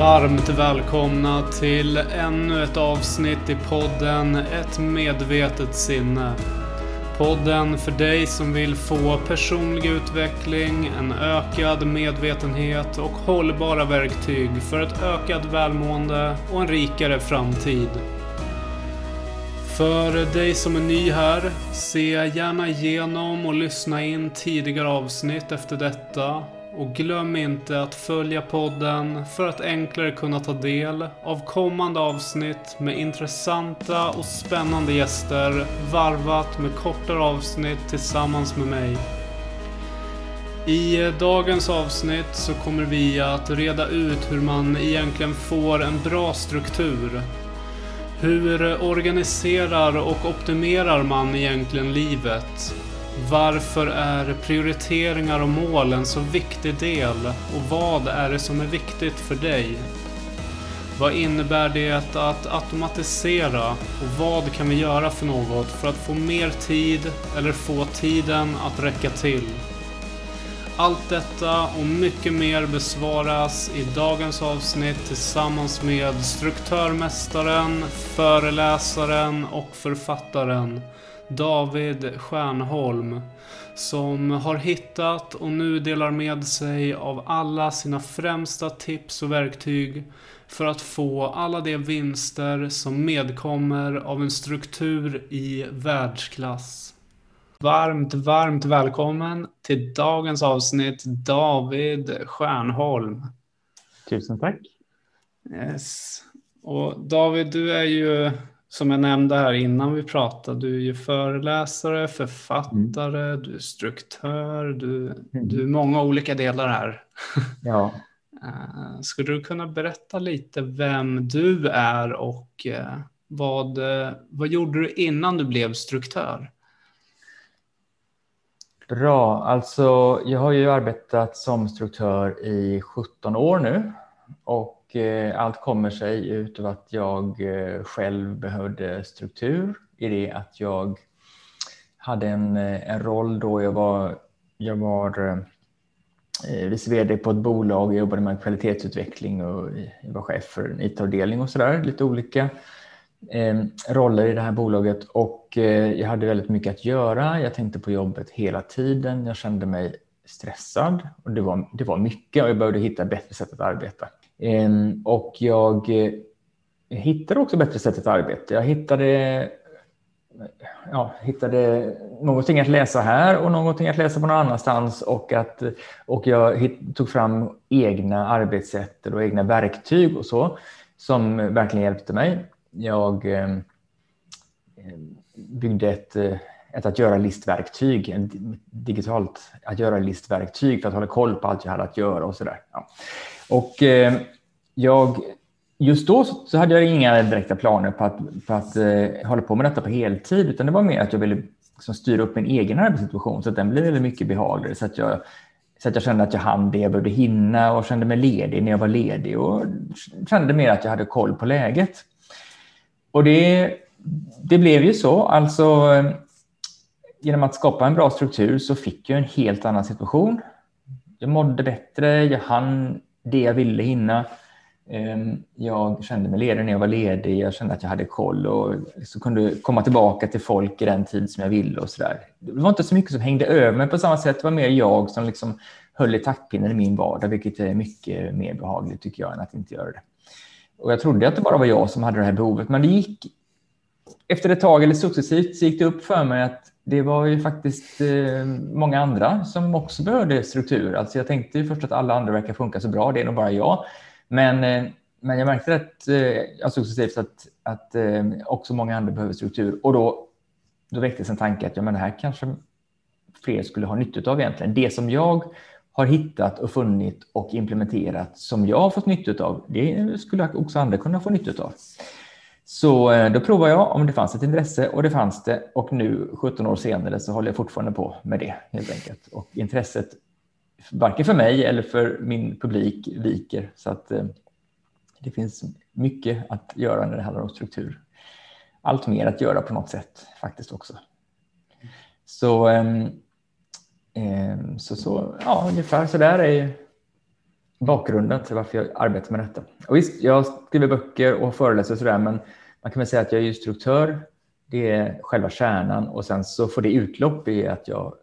Varmt välkomna till ännu ett avsnitt i podden Ett medvetet sinne. Podden för dig som vill få personlig utveckling, en ökad medvetenhet och hållbara verktyg för ett ökat välmående och en rikare framtid. För dig som är ny här, se gärna igenom och lyssna in tidigare avsnitt efter detta. Och glöm inte att följa podden för att enklare kunna ta del av kommande avsnitt med intressanta och spännande gäster varvat med kortare avsnitt tillsammans med mig. I dagens avsnitt så kommer vi att reda ut hur man egentligen får en bra struktur hur organiserar och optimerar man egentligen livet? Varför är prioriteringar och mål en så viktig del? Och vad är det som är viktigt för dig? Vad innebär det att automatisera och vad kan vi göra för något för att få mer tid eller få tiden att räcka till? Allt detta och mycket mer besvaras i dagens avsnitt tillsammans med struktörmästaren, föreläsaren och författaren David Stjärnholm som har hittat och nu delar med sig av alla sina främsta tips och verktyg för att få alla de vinster som medkommer av en struktur i världsklass. Varmt, varmt välkommen till dagens avsnitt David Stjärnholm. Tusen tack. Yes. Och David, du är ju som jag nämnde här innan vi pratade, du är ju föreläsare, författare, mm. du är struktör, du, mm. du är många olika delar här. Ja. Eh, skulle du kunna berätta lite vem du är och eh, vad, eh, vad gjorde du innan du blev struktör? Bra, alltså jag har ju arbetat som struktör i 17 år nu och eh, allt kommer sig utav att jag eh, själv behövde struktur i det att jag hade en, eh, en roll då jag var, jag var eh, vice vd på ett bolag, jag jobbade med kvalitetsutveckling och eh, jag var chef för en IT-avdelning och sådär, lite olika eh, roller i det här bolaget och eh, jag hade väldigt mycket att göra. Jag tänkte på jobbet hela tiden. Jag kände mig stressad och det var, det var mycket och jag behövde hitta bättre sätt att arbeta. Ehm, och jag eh, hittade också bättre sätt att arbeta. Jag hittade eh, ja, hittade någonting att läsa här och någonting att läsa på någon annanstans och, att, och jag tog fram egna arbetssätt och egna verktyg och så som verkligen hjälpte mig jag ehm, byggde ett, eh, ett att göra-listverktyg, ett digitalt att göra-listverktyg för att hålla koll på allt jag hade att göra och sådär. Ja. Och eh, jag, just då så hade jag inga direkta planer på att, på att eh, hålla på med detta på heltid, utan det var mer att jag ville liksom, styra upp min egen arbetssituation så att den blev väldigt mycket behagligare så att jag så att jag kände att jag hann det jag behövde hinna och kände mig ledig när jag var ledig och kände mer att jag hade koll på läget. Och det, det blev ju så. Alltså, genom att skapa en bra struktur så fick jag en helt annan situation. Jag mådde bättre, jag hann det jag ville hinna. Ehm, jag kände mig ledig när jag var ledig, jag kände att jag hade koll och så kunde komma tillbaka till folk i den tid som jag ville och sådär. Det var inte så mycket som hängde över mig på samma sätt. Det var mer jag som liksom höll i taktpinnen i min vardag, vilket är mycket mer behagligt tycker jag än att inte göra det. Och jag trodde att det bara var jag som hade det här behovet, men det gick efter ett tag eller successivt så gick det upp för mig att det var ju faktiskt eh, många andra som också behövde struktur. Alltså jag tänkte ju först att alla andra verkar funka så bra, det är nog bara jag. Men, eh, men jag märkte att, eh, alltså successivt att, att eh, också många andra behöver struktur. Och då, då väcktes en tanke att ja, men det här kanske fler skulle ha nytta av egentligen. Det som jag har hittat och funnit och implementerat som jag har fått nytta av, det skulle också andra kunna få nytta av. Så eh, då provade jag om det fanns ett intresse och det fanns det och nu 17 år senare så håller jag fortfarande på med det helt enkelt. Och intresset varken för mig eller för min publik viker så att eh, det finns mycket att göra när det handlar om struktur. Allt mer att göra på något sätt faktiskt också. Så eh, så, så ja, ungefär så där är bakgrunden till varför jag arbetar med detta. Och visst, jag skriver böcker och föreläser och sådär, men man kan väl säga att jag är instruktör. Det är själva kärnan och sen så får det utlopp i att jag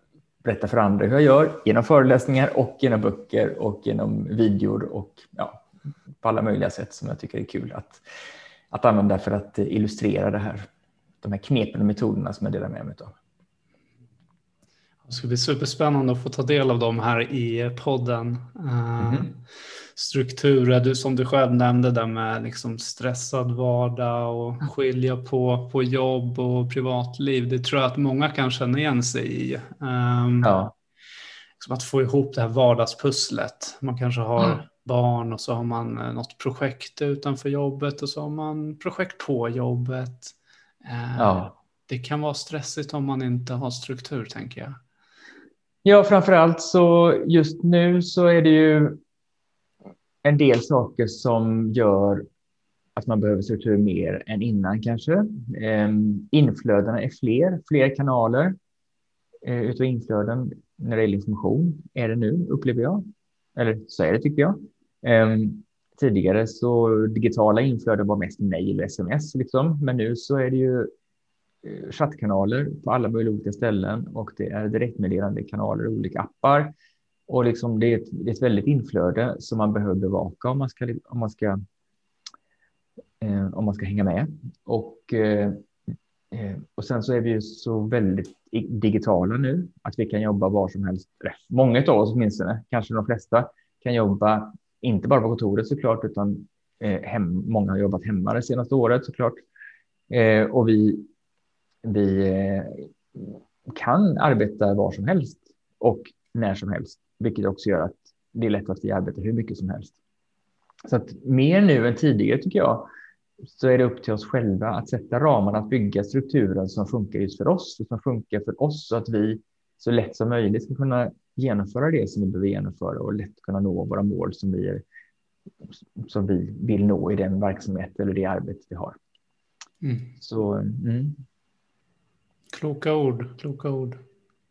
berättar för andra hur jag gör genom föreläsningar och genom böcker och genom videor och ja, på alla möjliga sätt som jag tycker är kul att, att använda för att illustrera det här. De här knepen och metoderna som jag delar med mig av. Det ska bli superspännande att få ta del av dem här i podden. Mm. Strukturer, du, som du själv nämnde där med liksom stressad vardag och skilja på, på jobb och privatliv. Det tror jag att många kan känna igen sig i. Um, ja. Liksom att få ihop det här vardagspusslet. Man kanske har mm. barn och så har man eh, något projekt utanför jobbet och så har man projekt på jobbet. Uh, ja. Det kan vara stressigt om man inte har struktur tänker jag. Ja, framför allt så just nu så är det ju en del saker som gör att man behöver struktur mer än innan kanske. Ehm, inflödena är fler, fler kanaler eh, utav inflöden när det gäller information är det nu, upplever jag. Eller så är det tycker jag. Ehm, tidigare så digitala inflöden var mest mejl och sms, liksom. men nu så är det ju eh, chattkanaler på alla möjliga olika ställen och det är direktmeddelande kanaler i olika appar. Och liksom det, är ett, det är ett väldigt inflöde som man behöver bevaka om man ska, om man ska, eh, om man ska hänga med. Och, eh, eh och sen så är vi ju så väldigt digitala nu att vi kan jobba var som helst. Många av oss åtminstone, kanske de flesta, kan jobba inte bara på kontoret såklart, utan eh, hem, många har jobbat hemma det senaste året såklart. Eh, och vi vi eh, kan arbeta var som helst och när som helst, vilket också gör att det är lätt att vi arbetar hur mycket som helst. Så att mer nu än tidigare tycker jag, så är det upp till oss själva att sätta ramarna, att bygga strukturen som funkar just för oss, och som funkar för oss så att vi så lätt som möjligt ska kunna genomföra det som vi behöver genomföra och lätt kunna nå våra mål som vi, är, som vi vill nå i den verksamhet eller det arbete vi har. Mm. Så mm. Kloka ord, kloka ord.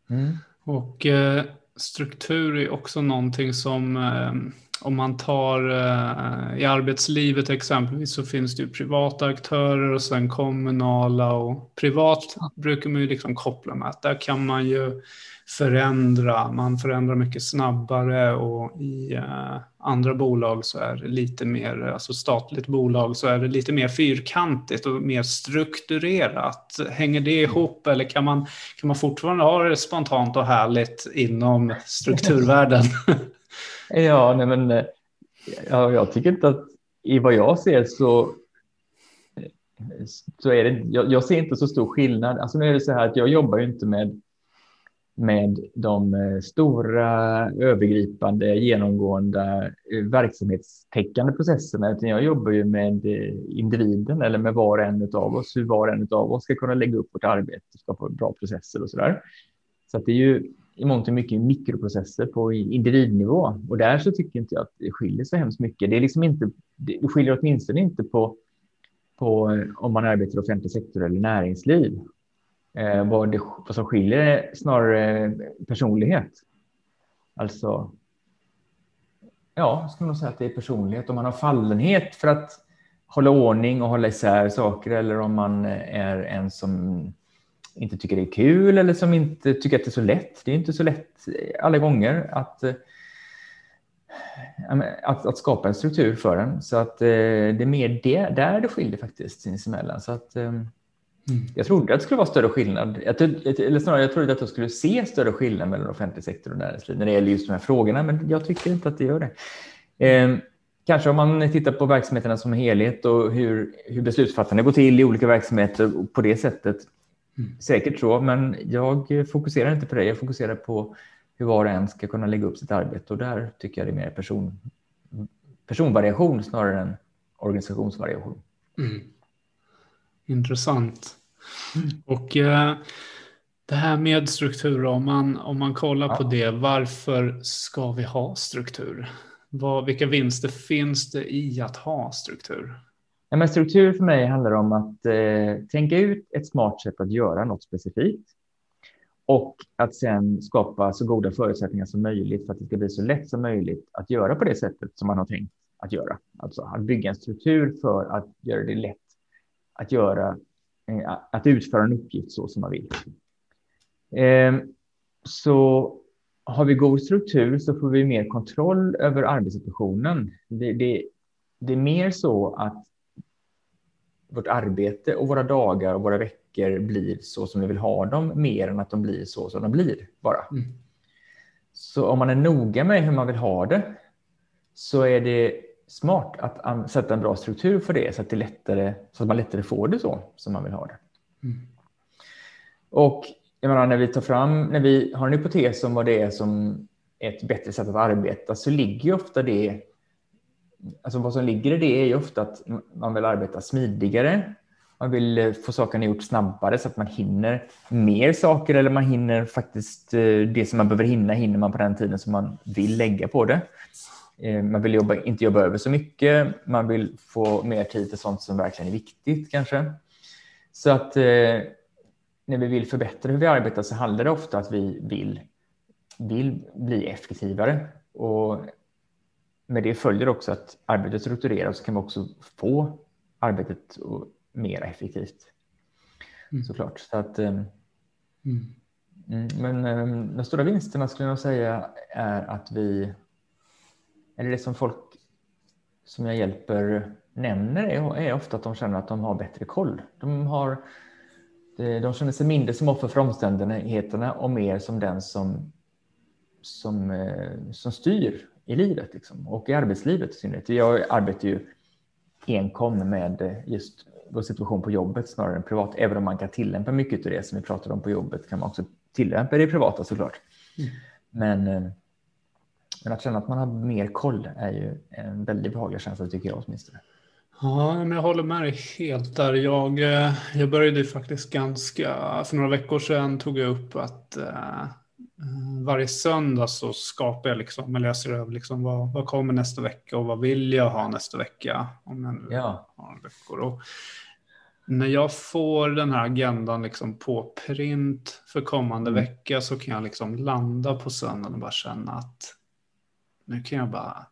Mm. Och eh, struktur är också någonting som eh, om man tar eh, i arbetslivet exempelvis så finns det ju privata aktörer och sen kommunala och privat brukar man ju liksom koppla med att där kan man ju förändra, man förändrar mycket snabbare och i eh, andra bolag så är det lite mer, alltså statligt bolag så är det lite mer fyrkantigt och mer strukturerat. Hänger det ihop eller kan man, kan man fortfarande ha det spontant och härligt inom strukturvärlden? ja, nej men eh, ja, jag tycker inte att i vad jag ser så eh, så är det, jag, jag ser inte så stor skillnad. Alltså nu är det så här att jag jobbar ju inte med med de eh, stora övergripande genomgående verksamhetstäckande processerna, utan jag jobbar ju med individen eller med var och en av oss, hur var och en av oss ska kunna lägga upp vårt arbete skapa bra processer och så där. Så att det är ju i mångt och mycket mikroprocesser på individnivå och där så tycker inte jag att det skiljer så hemskt mycket. Det är liksom inte, det skiljer åtminstone inte på, på om man arbetar i offentlig sektor eller näringsliv. Eh, vad, det, vad som skiljer är snarare personlighet. Alltså, ja, jag skulle nog säga att det är personlighet. Om man har fallenhet för att hålla ordning och hålla isär saker eller om man är en som inte tycker det är kul eller som inte tycker att det är så lätt. Det är inte så lätt alla gånger att, eh, att, att skapa en struktur för den. Så att eh, det är mer det, där det skiljer faktiskt sinsemellan. Så att, Mm. Jag trodde att det skulle vara större skillnad, jag trodde, eller snarare jag trodde att jag skulle se större skillnad mellan offentlig sektor och näringsliv när det gäller just de här frågorna, men jag tycker inte att det gör det. Eh, kanske om man tittar på verksamheterna som helhet och hur, hur beslutsfattande går till i olika verksamheter på det sättet. Mm. Säkert så, men jag fokuserar inte på det. Jag fokuserar på hur var och en ska kunna lägga upp sitt arbete och där tycker jag det är mer person, personvariation snarare än organisationsvariation. Mm. Intressant. Mm. Och eh, det här med struktur, om man, om man kollar ja. på det, varför ska vi ha struktur? Vad, vilka vinster finns det i att ha struktur? Ja, men struktur för mig handlar om att eh, tänka ut ett smart sätt att göra något specifikt Och att sen skapa så goda förutsättningar som möjligt för att det ska bli så lätt som möjligt att göra på det sättet som man har tänkt att göra. Alltså att bygga en struktur för att göra det lätt att göra, eh, att utföra en uppgift så som man vill. Eh, så har vi god struktur så får vi mer kontroll över arbetssituationen. Det, det, det är mer så att vårt arbete och våra dagar och våra veckor blir så som vi vill ha dem, mer än att de blir så som de blir bara. Mm. Så om man är noga med hur man vill ha det så är det smart att sätta en bra struktur för det så att, det lättare, så att man lättare får det så som man vill ha det. Mm. Och jag menar, när vi tar fram, när vi har en hypotes om vad det är som är ett bättre sätt att arbeta så ligger ofta det, alltså vad som ligger i det är ju ofta att man vill arbeta smidigare, man vill eh, få sakerna gjort snabbare så att man hinner mer saker eller man hinner faktiskt eh, det som man behöver hinna hinner man på den tiden som man vill lägga på det. Eh, man vill jobba, inte jobba över så mycket, man vill få mer tid till sånt som verkligen är viktigt kanske. Så att när vi vill förbättra hur vi arbetar så handlar det ofta om att vi vill, vill bli effektivare. Och med det följer också att arbetet struktureras så kan vi också få arbetet mer effektivt. Mm. Såklart. Så att, ehm, mm. Mm, men ehm, de stora vinsterna skulle jag säga är att vi, eller det som folk som jag hjälper nämner är, är ofta att de känner att de har bättre koll. De har de känner sig mindre som offer för omständigheterna och mer som den som, som, eh, som styr i livet liksom, och i arbetslivet i synnerhet. Jag arbetar ju enkom med just vår situation på jobbet snarare än privat. Även om man kan tillämpa mycket av det som vi pratar om på jobbet kan man också tillämpa det i privata såklart. Mm. Men, eh, men att känna att man har mer koll är ju en väldigt behaglig känsla tycker jag åtminstone. Ja, men jag håller med dig helt där. Jag, eh, jag började faktiskt ganska, för några veckor sedan tog jag upp att uh, varje söndag så skapar jag liksom, eller jag ser över liksom vad, vad kommer nästa vecka och vad vill jag ha nästa vecka om jag nu ja. har veckor. Och när jag får den här agendan liksom på print för kommande mm. vecka så kan jag liksom landa på söndagen och bara känna att nu kan jag bara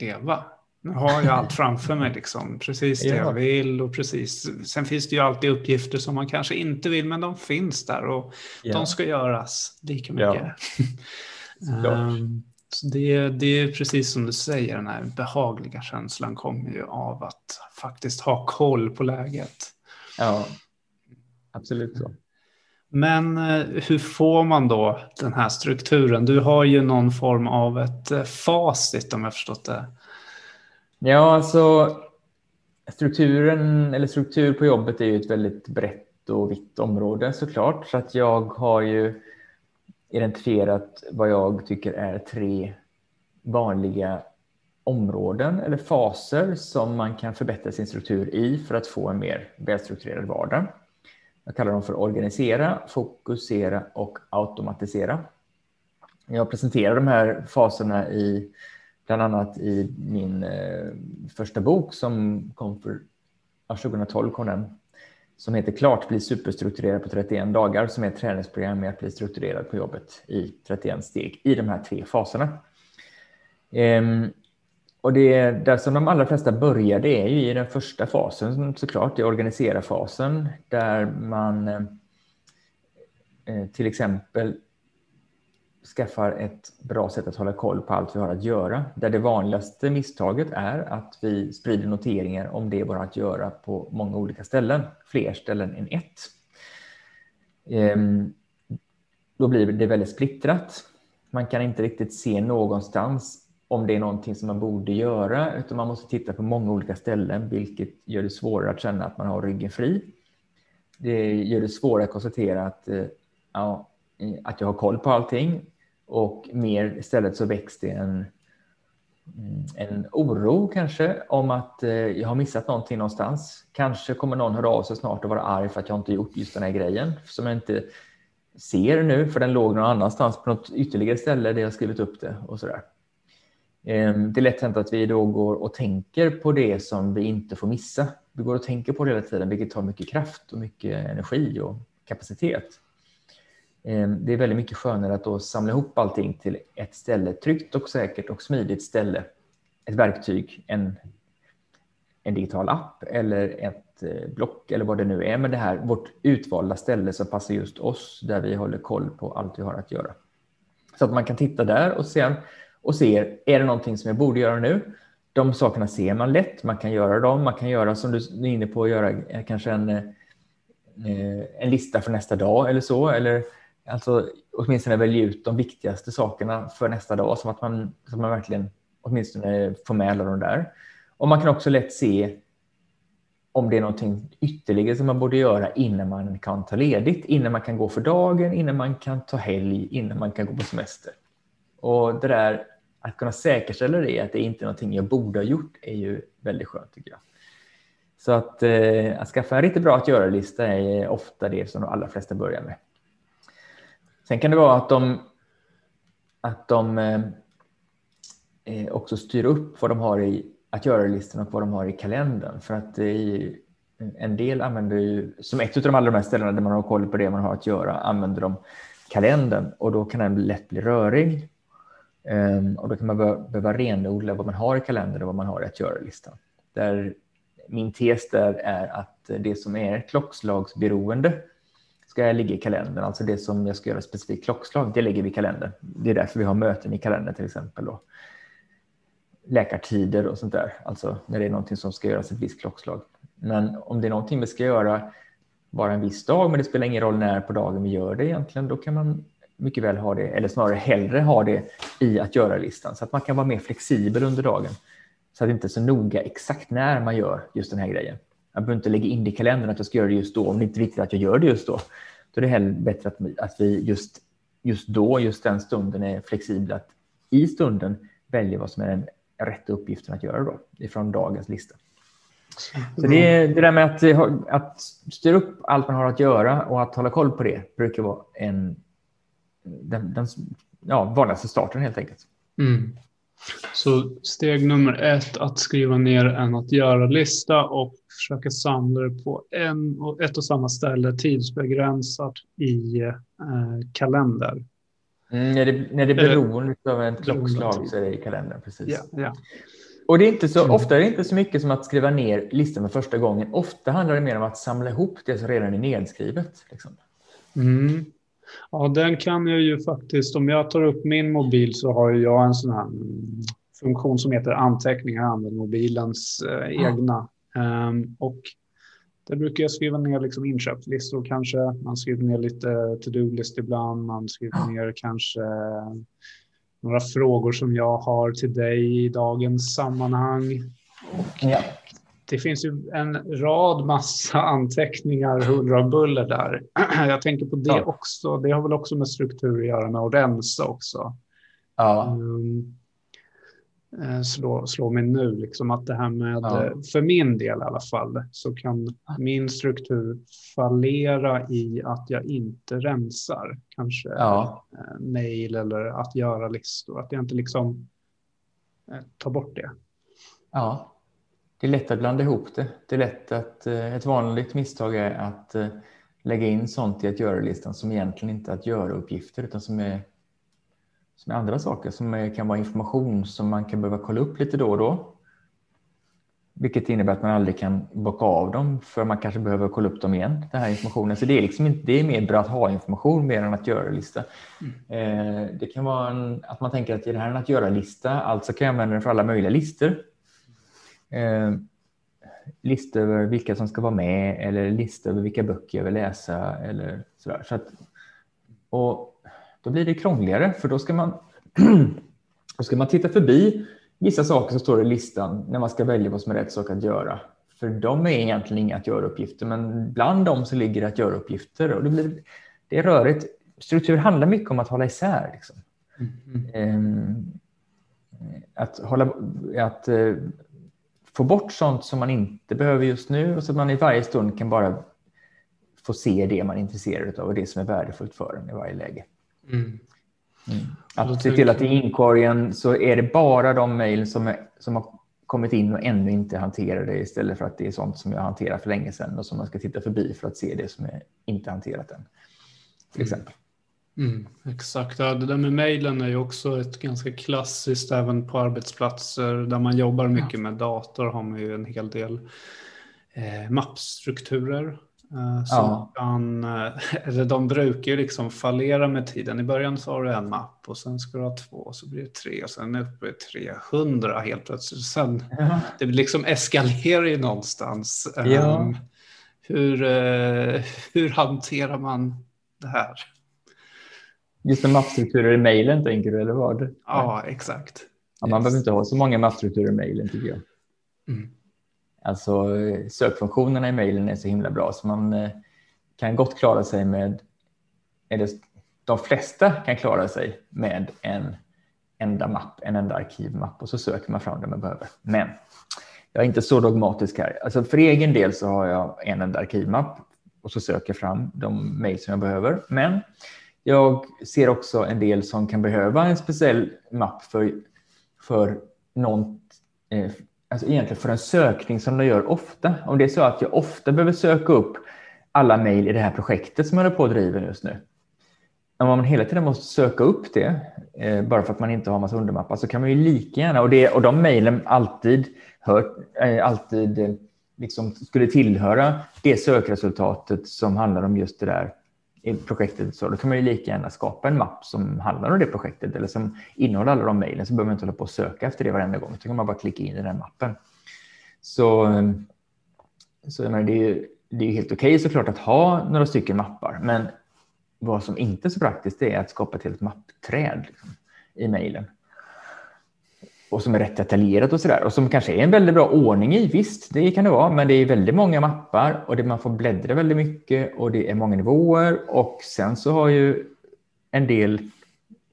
leva. Nu har jag allt framför mig, liksom. precis det ja. jag vill. Och precis. Sen finns det ju alltid uppgifter som man kanske inte vill, men de finns där och ja. de ska göras lika mycket. Ja. um, så det, det är precis som du säger, den här behagliga känslan kommer ju av att faktiskt ha koll på läget. Ja, absolut så. Men eh, hur får man då den här strukturen? Du har ju någon form av ett eh, facit om jag förstått det Ja, alltså strukturen eller struktur på jobbet är ju ett väldigt brett och vitt område såklart. Så att jag har ju identifierat vad jag tycker är tre vanliga områden eller faser som man kan förbättra sin struktur i för att få en mer välstrukturerad vardag. Jag kallar dem för organisera, fokusera och automatisera. Jag presenterar de här faserna i bland annat i min eh, första bok som kom för ja, 2012 kom den som heter Klart bli superstrukturerad på 31 dagar som är ett träningsprogram med att bli strukturerad på jobbet i 31 steg i de här tre faserna. Ehm, och det där som de allra flesta börjar det är ju i den första fasen såklart, i organisera-fasen där man eh till exempel skaffar ett bra sätt att hålla koll på allt vi har att göra. Där det vanligaste misstaget är att vi sprider noteringar om det bara att göra på många olika ställen, fler ställen än ett. Ehm, då blir det väldigt splittrat. Man kan inte riktigt se någonstans om det är någonting som man borde göra, utan man måste titta på många olika ställen, vilket gör det svårare att känna att man har ryggen fri. Det gör det svårare att konstatera att, eh, ja, att jag har koll på allting och mer istället så väcks det en, mm, en oro kanske om att eh, jag har missat någonting någonstans. Kanske kommer någon höra av sig snart och vara arg för att jag inte gjort just den här grejen som jag inte ser nu för den låg någon annanstans på något ytterligare ställe där jag skrivit upp det och så där. Ehm, det är lätt hänt att vi då går och tänker på det som vi inte får missa. Vi går och tänker på det hela tiden, vilket tar mycket kraft och mycket energi och kapacitet. Ehm, det är väldigt mycket skönare att då samla ihop allting till ett ställe, tryggt och säkert och smidigt ställe. Ett verktyg, en, en digital app eller ett eh, block eller vad det nu är. Men det här, vårt utvalda ställe som passar just oss, där vi håller koll på allt vi har att göra. Så att man kan titta där och se, och se är det någonting som jag borde göra nu? De sakerna ser man lätt, man kan göra dem. Man kan göra som du är inne på, göra eh, kanske en, eh, en lista för nästa dag eller så. Eller alltså åtminstone välja ut de viktigaste sakerna för nästa dag så att man, så att man verkligen åtminstone får med alla de där. Och man kan också lätt se om det är någonting ytterligare som man borde göra innan man kan ta ledigt, innan man kan gå för dagen, innan man kan ta helg, innan man kan gå på semester. Och det där att kunna säkerställa det, att det inte är någonting jag borde ha gjort, är ju väldigt skönt tycker jag. Så att, eh, att skaffa en riktigt bra att göra-lista är ofta det som de allra flesta börjar med. Sen kan det vara att de, att de eh, eh, också styr upp vad de har i att göra-listan och vad de har i kalendern. För att är, en del använder ju, som ett av de allra mest ställena där man har koll på det man har att göra, använder de kalendern och då kan den lätt bli rörig. Um, och då kan man behöva renodla vad man har i kalendern och vad man har i att göra-listan. Där min tes där är att det som är klockslagsberoende ska jag ligga i kalendern. Alltså det som jag ska göra specifikt klockslag, det lägger vi i kalendern. Det är därför vi har möten i kalendern till exempel. Då. läkartider och sånt där. Alltså när det är någonting som ska göras ett visst klockslag. Men om det är någonting vi ska göra bara en viss dag, men det spelar ingen roll när på dagen vi gör det egentligen, då kan man mycket väl ha det, eller snarare hellre ha det i att göra-listan så att man kan vara mer flexibel under dagen. Så att det inte är så noga exakt när man gör just den här grejen. Jag behöver inte lägga in det i kalendern att jag ska göra det just då om det inte är viktigt att jag gör det just då. Då är det hellre bättre att, att vi just, just då, just den stunden är flexibla. Att i stunden välja vad som är den rätta uppgiften att göra då ifrån dagens lista. Så det, det där med att, att styra upp allt man har att göra och att hålla koll på det brukar vara en, den, den ja, vanligaste starten helt enkelt. Mm. Så steg nummer ett, att skriva ner en att göra-lista och försöka samla det på en och ett och samma ställe, tidsbegränsat i eh, kalender. Mm, när, det, när det är beroende av ett klockslag så är det i kalendern. Precis. Ja, ja. Och det är inte så, mm. ofta är det inte så mycket som att skriva ner listan för första gången. Ofta handlar det mer om att samla ihop det som redan är nedskrivet. Liksom. Mm. Ja, den kan jag ju faktiskt, om jag tar upp min mobil så har jag en sån här funktion som heter anteckningar, använder mobilens eh, mm. egna. Um, och där brukar jag skriva ner liksom inköpslistor kanske. Man skriver ner lite to-do-list ibland. Man skriver ner kanske några frågor som jag har till dig i dagens sammanhang. Och ja. Det finns ju en rad massa anteckningar, huller och buller där. Jag tänker på det ja. också. Det har väl också med struktur att göra med att rensa också. Ja. Um, slå, slå mig nu, liksom att det här med, ja. Eh, för min del i alla fall, så kan min struktur fallera i att jag inte rensar kanske ja. Eh, mejl eller att göra listor, att jag inte liksom tar bort det. Ja, det är lätt att blanda ihop det. Det är lätt att ett vanligt misstag är att lägga in sånt i att göra-listan som egentligen inte är att göra-uppgifter utan som är som är andra saker som kan vara information som man kan behöva kolla upp lite då och då. Vilket innebär att man aldrig kan bocka av dem för man kanske behöver kolla upp dem igen, den här informationen. Så det är, liksom inte, det är mer bra att ha information mer än att göra-lista. Mm. Eh, det kan vara en, att man tänker att det här är en att göra-lista, alltså kan jag använda den för alla möjliga listor. Eh, listor över vilka som ska vara med eller listor över vilka böcker jag vill läsa eller sådär. Så att, och då blir det krångligare för då ska man, då ska man titta förbi vissa saker som står i listan när man ska välja vad som är rätt sak att göra. För de är egentligen inga att göra-uppgifter, men bland dem så ligger det att göra-uppgifter. Och det, blir, det är rörigt. Struktur handlar mycket om att hålla isär. Liksom. Mm. Att, hålla, att uh, få bort sånt som man inte behöver just nu och så att man i varje stund kan bara få se det man är intresserad av och det som är värdefullt för en i varje läge. Mm. Mm. Att se till att i inkorgen så är det bara de mejl som, som har kommit in och ännu inte hanterade istället för att det är sånt som jag hanterat för länge sedan och som man ska titta förbi för att se det som är inte hanterat än. Till mm. exempel. Mm, exakt, ja, det där med mejlen är ju också ett ganska klassiskt även på arbetsplatser där man jobbar mycket med dator har man ju en hel del eh, mappstrukturer. Eh, som Ja. kan, eh, eller de brukar ju liksom fallera med tiden. I början så har du en mapp och sen ska du ha två och så blir det tre och sen uppe i 300 helt plötsligt. Sen, det liksom eskalerar ju någonstans. Ja. Ehm, hur, eh, hur hanterar man det här? Just med mappstrukturer i mejlen tänker du, eller vad? Ja, exakt. Ja, man Yes. behöver inte ha så många mappstrukturer i mejlen tycker jag. Mm. Alltså sökfunktionerna i mejlen är så himla bra så man eh, kan gott klara sig med, eller de flesta kan klara sig med en enda mapp, en enda arkivmapp och så söker man fram det man behöver. Men jag är inte så dogmatisk här. Alltså för egen del så har jag en enda arkivmapp och så söker jag fram de mejl som jag behöver. Men jag ser också en del som kan behöva en speciell mapp för, för någon, eh, alltså egentligen för en sökning som de gör ofta. Om det är så att jag ofta behöver söka upp alla mejl i det här projektet som jag håller på och driver just nu. Om man hela tiden måste söka upp det, eh, bara för att man inte har massa undermappar, så kan man ju lika gärna, och, det, och de mejlen alltid, hör, eh, alltid eh, liksom skulle tillhöra det sökresultatet som handlar om just det där i projektet, så då kan man ju lika gärna skapa en mapp som handlar om det projektet eller som innehåller alla de mejlen, så behöver man inte hålla på och söka efter det varenda gång, Då kan man bara klicka in i den mappen. Så, så menar, det är ju det är ju helt okej såklart att ha några stycken mappar, men vad som inte är så praktiskt är att skapa ett helt mappträd liksom, i mejlen. Och som är rätt detaljerat och sådär. Och som kanske är en väldigt bra ordning i. Visst, det kan det vara, men det är väldigt många mappar och det, man får bläddra väldigt mycket och det är många nivåer. Och sen så har ju en del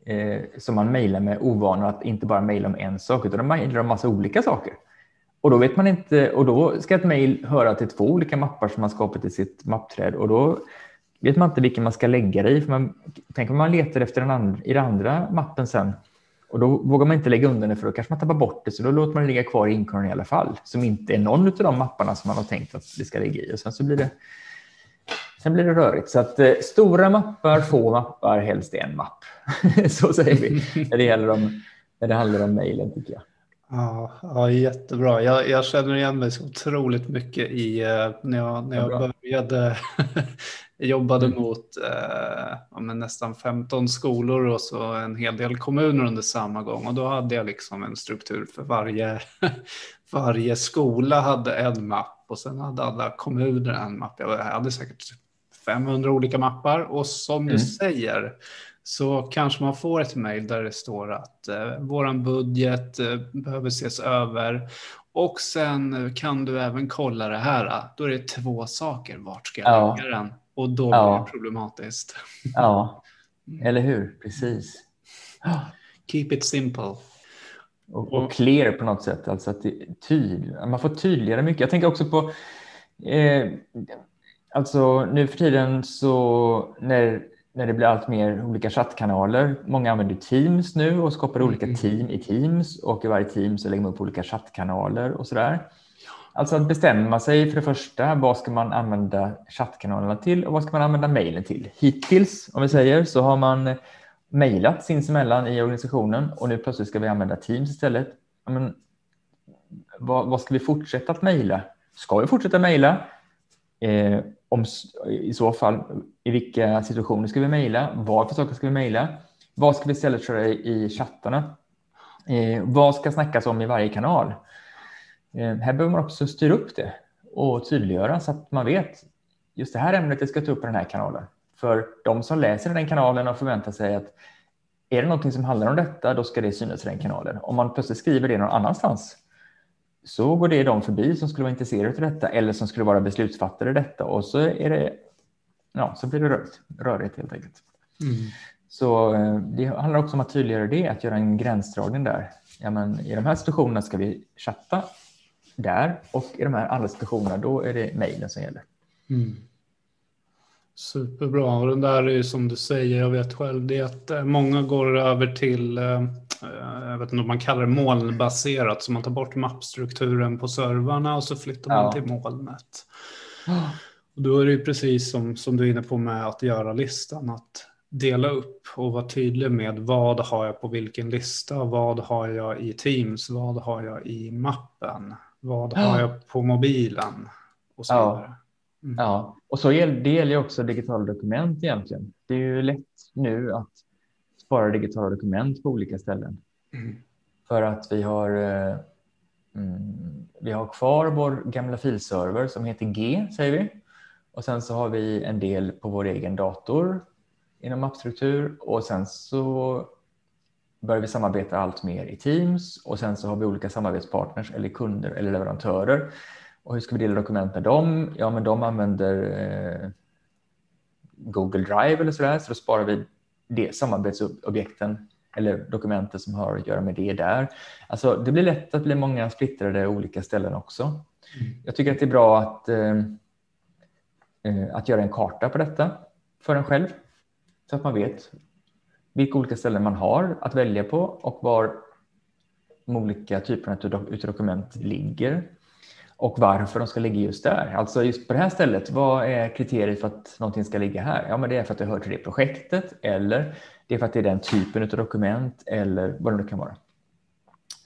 eh, som man mejlar med ovanor att inte bara mejla om en sak, utan man mejlar om massa olika saker. Och då vet man inte, och då ska ett mejl höra till två olika mappar som man skapat i sitt mappträd och då vet man inte vilken man ska lägga det i. För man, tänk om man letar efter den andra, i den andra mappen sen och då vågar man inte lägga undan det för då kanske man tappar bort det så då låter man det ligga kvar i inkorgen i alla fall som inte är någon av de mapparna som man har tänkt att det ska ligga i och sen så blir det Sen blir det rörigt. Så att eh, stora mappar, få mappar, helst en mapp. så säger vi när det, gäller om, när det handlar om mejlen tycker jag. Ja, ja jättebra. Jag, jag känner igen mig så otroligt mycket i eh, när jag, när jag började jag jobbade Mm. mot eh, ja, nästan 15 skolor och så en hel del kommuner under samma gång och då hade jag liksom en struktur för varje, varje skola hade en mapp och sen hade alla kommuner en mapp. Jag hade säkert 500 olika mappar och som du Mm. säger så kanske man får ett mejl där det står att eh, våran budget eh, behöver ses över och sen kan du även kolla det här. Då är det två saker. Vart ska jag Ja. lägga den? Och då blir Ja. det problematiskt. Ja, eller hur? Precis. Keep it simple. Och, och clear på något sätt. Alltså att det, tyd, man får tydligare mycket. Jag tänker också på eh, alltså nu för tiden så när, när det blir allt mer olika chattkanaler. Många använder Teams nu och skapar olika Mm. team i Teams och i varje team så lägger man upp olika chattkanaler och sådär. Alltså att bestämma sig för det första, vad ska man använda chattkanalerna till och vad ska man använda mejlen till? Hittills, om vi säger, så har man mejlat sinsemellan i organisationen och nu plötsligt ska vi använda Teams istället. Men, vad, vad ska vi fortsätta att mejla? Ska vi fortsätta mejla? Eh, om, I så fall, i vilka situationer ska vi mejla? Vad för saker ska vi mejla? Vad ska vi istället köra i, i chattarna? Eh, vad ska snackas om i varje kanal? Eh, här behöver man också styra upp det och tydliggöra så att man vet just det här ämnet jag ska ta upp på den här kanalen. För de som läser den kanalen och förväntar sig att är det någonting som handlar om detta, då ska det synas i den kanalen. Om man plötsligt skriver det någon annanstans så går det de förbi som skulle vara intresserade av detta eller som skulle vara beslutsfattare i detta och så är det ja, så blir det rörigt, rörigt helt enkelt. Mm. Så eh, det handlar också om att tydliggöra det, att göra en gränsdragning där. Ja, men I de här situationerna ska vi chatta där och i de här andra situationerna då är det mejlen som gäller. Mm. Superbra. Och den där är ju som du säger, jag vet själv, det är att eh, många går över till, eh, eh, jag vet inte om man kallar det molnbaserat, så man tar bort mappstrukturen på servrarna och så flyttar man Ja. till molnet. Och då är det ju precis som, som du är inne på med att göra listan, att dela upp och vara tydlig med vad har jag på vilken lista, vad har jag i Teams, vad har jag i mappen, vad ja. har jag på mobilen och så vidare. Mm. Ja, och så gäller, det gäller också digitala dokument egentligen. Det är ju lätt nu att spara digitala dokument på olika ställen. Mm. För att vi har, eh, mm, vi har kvar vår gamla filserver som heter G, säger vi. Och sen så har vi en del på vår egen dator inom appstruktur och sen så börjar vi samarbeta allt mer i Teams och sen så har vi olika samarbetspartners eller kunder eller leverantörer. Och hur ska vi dela dokument med dem? Ja, men de använder eh, Google Drive eller så där, så då sparar vi det samarbetsobjekten eller dokumenten som har att göra med det där. Alltså, det blir lätt att bli många splittrade olika ställen också. Mm. Jag tycker att det är bra att, eh, eh, att göra en karta på detta för en själv så att man vet vilka olika ställen man har att välja på och var de olika typerna av dokument ligger och varför de ska ligga just där. Alltså just på det här stället, vad är kriteriet för att någonting ska ligga här? Ja, men det är för att det hör till det projektet eller det är för att det är den typen av dokument eller vad det nu kan vara.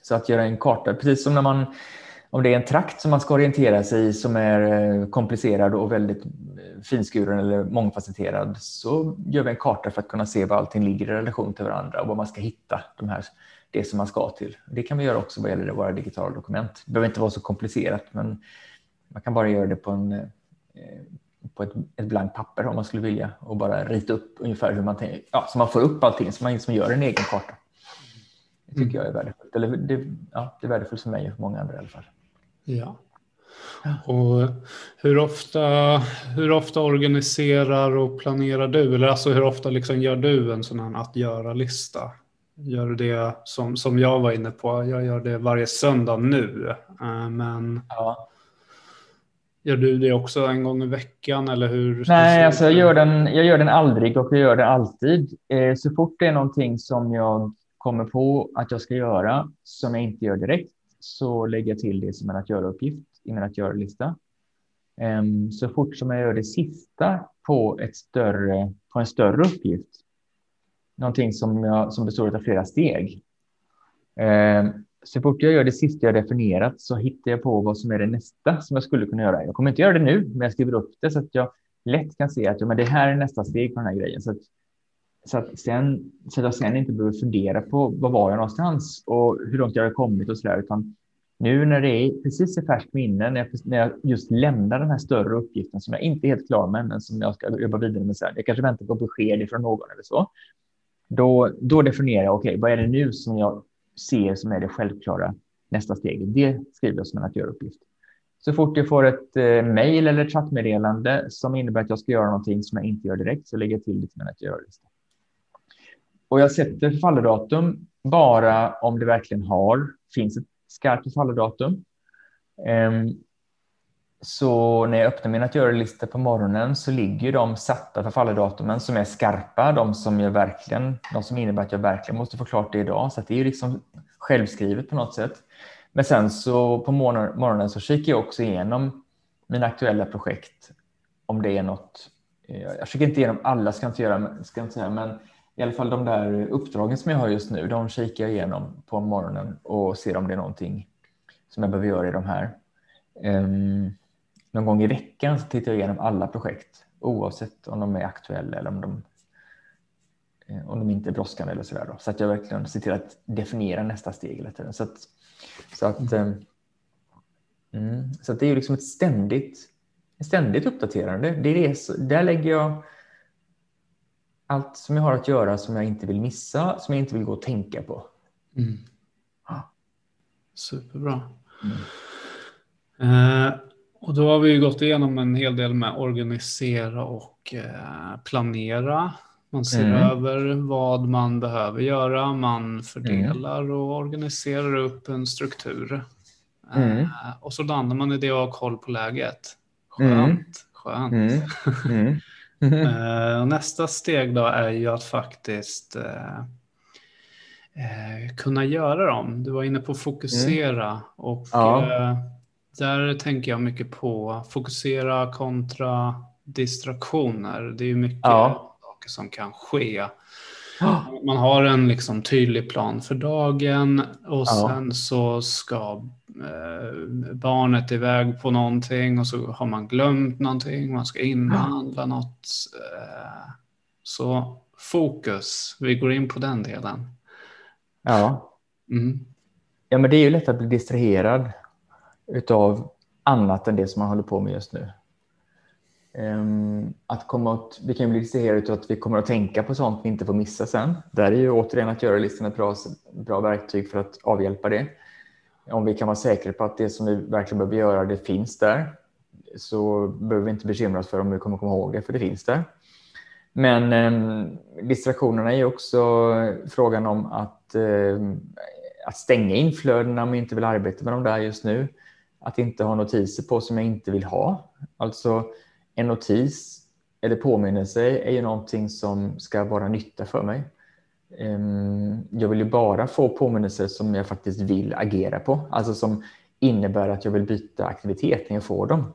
Så att göra en karta, precis som när man om det är en trakt som man ska orientera sig i som är eh, komplicerad och väldigt finskuren eller mångfacetterad så gör vi en karta för att kunna se var allting ligger i relation till varandra och var man ska hitta de här, det som man ska till. Det kan vi göra också vad gäller våra digitala dokument. Det behöver inte vara så komplicerat men man kan bara göra det på, en, eh, på ett, ett blankt papper om man skulle vilja och bara rita upp ungefär hur man tänker, ja, så man får upp allting så man liksom gör en egen karta. Det tycker mm. jag är värdefullt. Eller det, ja, det är värdefullt för mig och för många andra i alla fall. Ja. Och hur ofta, hur ofta organiserar och planerar du? Eller alltså hur ofta liksom gör du en sån här att göra-lista? Gör du det som, som jag var inne på? Jag gör det varje söndag nu. Eh, men ja. gör du det också en gång i veckan? Eller hur Nej, alltså jag gör, den, jag gör den aldrig och jag gör det alltid. Eh, så fort det är någonting som jag kommer på att jag ska göra som jag inte gör direkt så lägger jag till det som en att göra-uppgift i min att göra-lista. Ehm, så fort som jag gör det sista på, ett större, på en större uppgift, någonting som, jag, som består av flera steg, ehm, så fort jag gör det sista jag definierat så hittar jag på vad som är det nästa som jag skulle kunna göra. Jag kommer inte göra det nu, men jag skriver upp det så att jag lätt kan se att ja, men det här är nästa steg på den här grejen. Så att, så att, sen, så att jag sen inte behöver fundera på vad var jag någonstans och hur långt jag har kommit och så där, utan nu när det är precis i färskt minne, när jag, när jag just lämnar den här större uppgiften som jag inte är helt klar med, men som jag ska jobba vidare med sen. Jag kanske väntar på besked från någon eller så. Då, då definierar jag, okej, okay, vad är det nu som jag ser som är det självklara nästa steget? Det skriver jag som en att göra-uppgift. Så fort jag får ett eh, mejl eller ett chattmeddelande som innebär att jag ska göra någonting som jag inte gör direkt så lägger jag till det till min att göra-lista. Och jag sätter förfallodatum bara om det verkligen har, finns ett skarpt förfallodatum. Ehm, så när jag öppnar min att göra-lista på morgonen så ligger de satta förfallodatumen som är skarpa, de som, jag verkligen, de som innebär att jag verkligen måste få klart det idag. Så det är liksom självskrivet på något sätt. Men sen så på morgonen så kikar jag också igenom mina aktuella projekt. Om det är något. Eh, jag kikar inte igenom alla, ska jag inte göra, ska jag inte säga, men i alla fall de där uppdragen som jag har just nu, de kikar jag igenom på morgonen och ser om det är någonting som jag behöver göra i de här. Um, någon gång i veckan så tittar jag igenom alla projekt oavsett om de är aktuella eller om de, eh, om de inte är brådskande eller sådär. Då. Så att jag verkligen ser till att definiera nästa steg hela tiden. Så att, så att, um, mm, så att det är liksom ett ständigt, ständigt uppdaterande. Det är det, där lägger jag allt som jag har att göra som jag inte vill missa, som jag inte vill gå och tänka på. Mm. Superbra. Mm. Eh, och då har vi gått igenom en hel del med organisera och eh, planera. Man ser mm. över vad man behöver göra, man fördelar mm. och organiserar upp en struktur. Mm. Eh, och så landar man i det och har koll på läget. Skönt, skönt. Och nästa steg då är ju att faktiskt uh, uh, kunna göra dem. Du var inne på fokusera mm. och ja. där tänker jag mycket på fokusera kontra distraktioner. Det är ju mycket ja. saker som kan ske. Man har en liksom tydlig plan för dagen och ja. sen så ska eh, barnet iväg på någonting och så har man glömt någonting, man ska inhandla ja. något. Eh, så fokus, vi går in på den delen. Ja. Mm. Ja, men det är ju lätt att bli distraherad utav annat än det som man håller på med just nu. Um, att komma åt, vi kan bli distraherade av att vi kommer att tänka på sånt vi inte får missa sen. Där är ju återigen att göra listan ett bra, bra verktyg för att avhjälpa det. Om vi kan vara säkra på att det som vi verkligen behöver göra, det finns där, så behöver vi inte bekymra oss för om vi kommer komma ihåg det, för det finns där. Men eh, distraktionerna är också frågan om att, eh, att stänga inflödena om jag inte vill arbeta med dem där just nu. Att inte ha notiser på som jag inte vill ha. Alltså en notis eller påminnelse är ju någonting som ska vara nytta för mig. Ehm, jag vill ju bara få påminnelser som jag faktiskt vill agera på, alltså som innebär att jag vill byta aktivitet när jag får dem.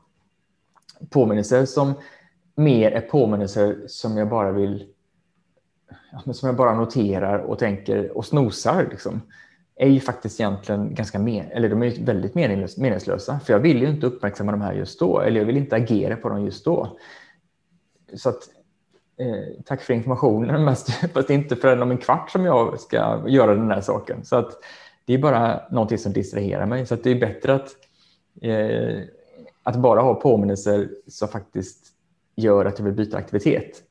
Påminnelser som mer är påminnelser som jag bara vill som jag bara noterar och tänker och snosar liksom, är ju faktiskt egentligen ganska men, eller de är väldigt meningslösa. För jag vill ju inte uppmärksamma de här just då, eller jag vill inte agera på dem just då. Så att, eh, tack för informationen, mest, fast inte förrän om en kvart som jag ska göra den här saken. Så att det är bara någonting som distraherar mig. Så att det är bättre att, eh, att bara ha påminnelser som faktiskt gör att jag vill byta aktivitet.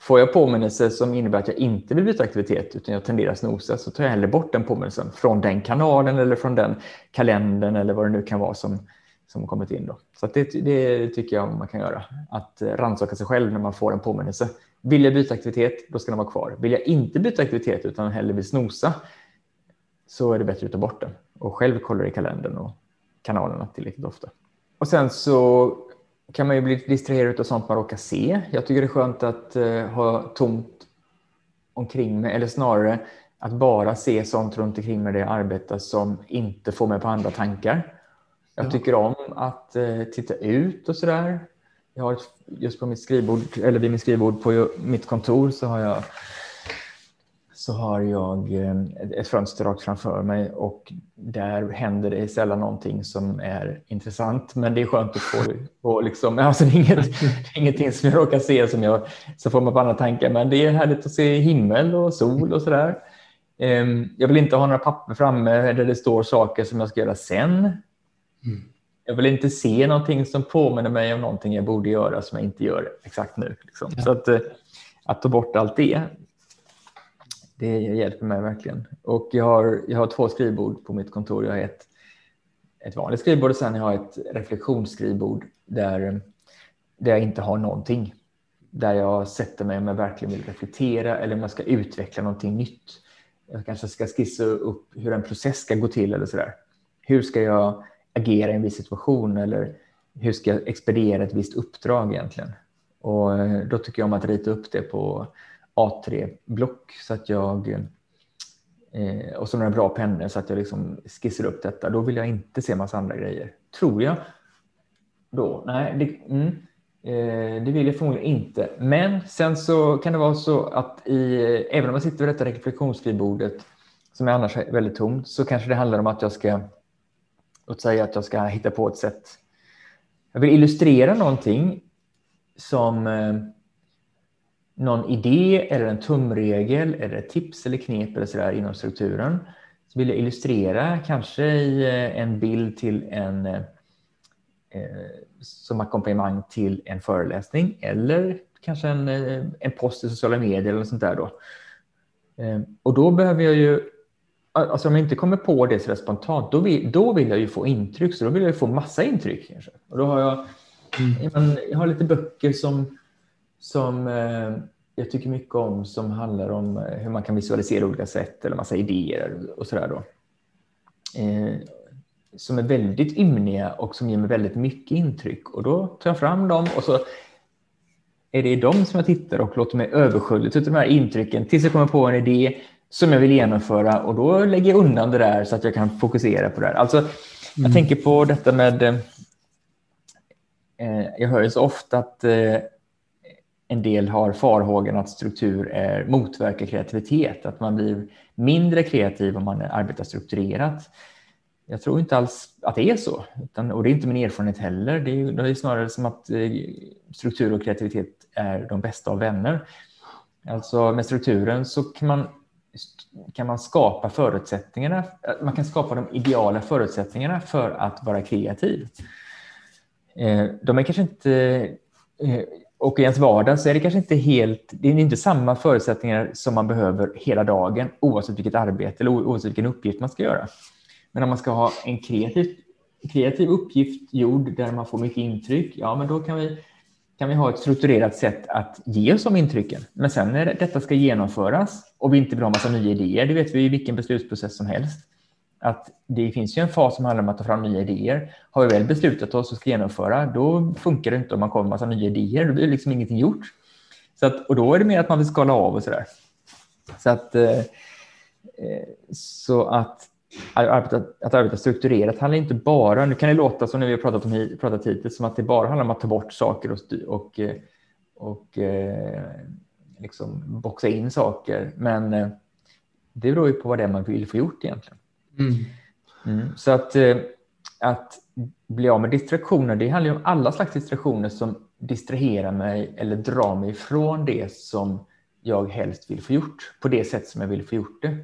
Får jag påminnelser som innebär att jag inte vill byta aktivitet utan jag tenderar att snosa så tar jag hellre bort den påminnelsen från den kanalen eller från den kalendern eller vad det nu kan vara som, som kommit in. Då. Så det, det tycker jag man kan göra. Att eh, rannsaka sig själv när man får en påminnelse. Vill jag byta aktivitet, då ska den vara kvar. Vill jag inte byta aktivitet utan hellre vill snosa så är det bättre att ta bort den och själv kolla i kalendern och kanalerna tillräckligt ofta. Och sen så kan man ju bli distraherad av sånt man råkar se. Jag tycker det är skönt att eh, ha tomt omkring mig, eller snarare att bara se sånt runt omkring mig där jag arbetar som inte får mig på andra tankar. Jag tycker om att uh, titta ut och sådär. Jag har ett, just på mitt skrivbord, eller vid mitt skrivbord på mitt kontor så har jag så har jag eh, ett fönster rakt framför mig och där händer det sällan någonting som är intressant. Men det är skönt att få, få liksom, alltså det är, inget, ingenting som jag råkar se som jag så får man på andra tankar. Men det är härligt att se himmel och sol och sådär. Ehm, jag vill inte ha några papper framme där det står saker som jag ska göra sen. Mm. Jag vill inte se någonting som påminner mig om någonting jag borde göra som jag inte gör exakt nu. Liksom. Ja. Så att, eh, att ta bort allt det det hjälper mig verkligen. Och jag har, jag har två skrivbord på mitt kontor. Jag har ett, ett vanligt skrivbord och sen har jag ett reflektionsskrivbord där, där jag inte har någonting. Där jag sätter mig om jag verkligen vill reflektera eller om jag ska utveckla någonting nytt. Jag kanske ska skissa upp hur en process ska gå till eller sådär. Hur ska jag agera i en viss situation eller hur ska jag expediera ett visst uppdrag egentligen? Och eh, då tycker jag om att rita upp det på A3-block så att jag eh, och så några bra pennor så att jag liksom skissar upp detta. Då vill jag inte se massa andra grejer. Tror jag. Då, nej, det, mm, eh, det vill jag förmodligen inte. Men sen så kan det vara så att i, även om jag sitter vid detta reflektionsskrivbordet som är annars väldigt tomt så kanske det handlar om att jag ska låt säga att jag ska hitta på ett sätt. Jag vill illustrera någonting som eh, någon idé eller en tumregel eller ett tips eller knep eller så där inom strukturen så vill jag illustrera kanske i eh, en bild till en eh, eh, som ackompanjemang till en föreläsning eller kanske en, eh, en post i sociala medier eller sånt där då. Eh, och då behöver jag ju, alltså om jag inte kommer på det så spontant, då vill, då vill jag ju få intryck, så då vill jag ju få massa intryck. Kanske. Och då har jag, mm. jag har lite böcker som som eh, jag tycker mycket om som handlar om eh, hur man kan visualisera olika sätt eller massa idéer och sådär då. Eh, som är väldigt ymniga och som ger mig väldigt mycket intryck och då tar jag fram dem och så är det i dem som jag tittar och låter mig översköljas av de här intrycken tills jag kommer på en idé som jag vill genomföra och då lägger jag undan det där så att jag kan fokusera på det här. Alltså, jag mm. tänker på detta med... Eh, jag hör ju så ofta att eh, en del har farhågan att struktur är, motverkar kreativitet, att man blir mindre kreativ om man arbetar strukturerat. Jag tror inte alls att det är så, utan, och det är inte min erfarenhet heller. Det är, det är snarare som att eh, struktur och kreativitet är de bästa av vänner. Alltså med strukturen så kan man, kan man skapa förutsättningarna, man kan skapa de ideala förutsättningarna för att vara kreativ. Eh, de är kanske inte eh, och i ens vardag så är det kanske inte helt, det är inte samma förutsättningar som man behöver hela dagen oavsett vilket arbete eller oavsett vilken uppgift man ska göra. Men om man ska ha en kreativ, kreativ uppgift gjord där man får mycket intryck, ja men då kan vi, kan vi ha ett strukturerat sätt att ge oss de intrycken. Men sen när detta ska genomföras och vi inte vill ha massa nya idéer, det vet vi i vilken beslutsprocess som helst, att det finns ju en fas som handlar om att ta fram nya idéer. Har vi väl beslutat oss och ska genomföra, då funkar det inte om man kommer med massa nya idéer. Då blir liksom ingenting gjort. Så att, och då är det mer att man vill skala av och sådär. Så att, eh, eh så att arbeta, att arbeta strukturerat handlar inte bara, nu kan det låta som när vi har pratat, om, pratat hittills, som att det bara handlar om att ta bort saker och, och, och eh, liksom boxa in saker. Men eh, det beror ju på vad det är man vill få gjort egentligen. Mm. Mm. Så att, eh, att bli av med distraktioner, det handlar ju om alla slags distraktioner som distraherar mig eller drar mig ifrån det som jag helst vill få gjort på det sätt som jag vill få gjort det.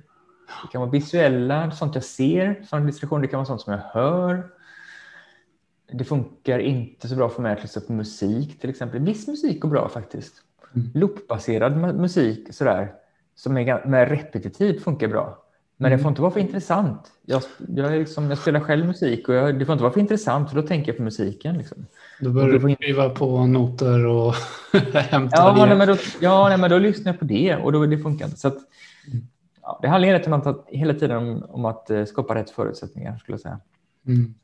Det kan vara visuella, sånt jag ser, sådana distraktioner. Det kan vara sånt som jag hör. Det funkar inte så bra för mig att lyssna på musik till exempel. Viss musik går bra faktiskt. Mm. Loopbaserad musik sådär, som är med repetitiv funkar bra. Men det mm. får inte vara för intressant. Jag, jag, liksom, jag spelar själv musik och jag, det får inte vara för intressant för då tänker jag på musiken. Liksom. Då börjar du skriva på noter och hämta ja, nej, men då, ja, nej, men då lyssnar jag på det och då, det funkar inte. Så att, ja, det handlar om att, hela tiden om, om att eh, skapa rätt förutsättningar skulle jag säga. Mm.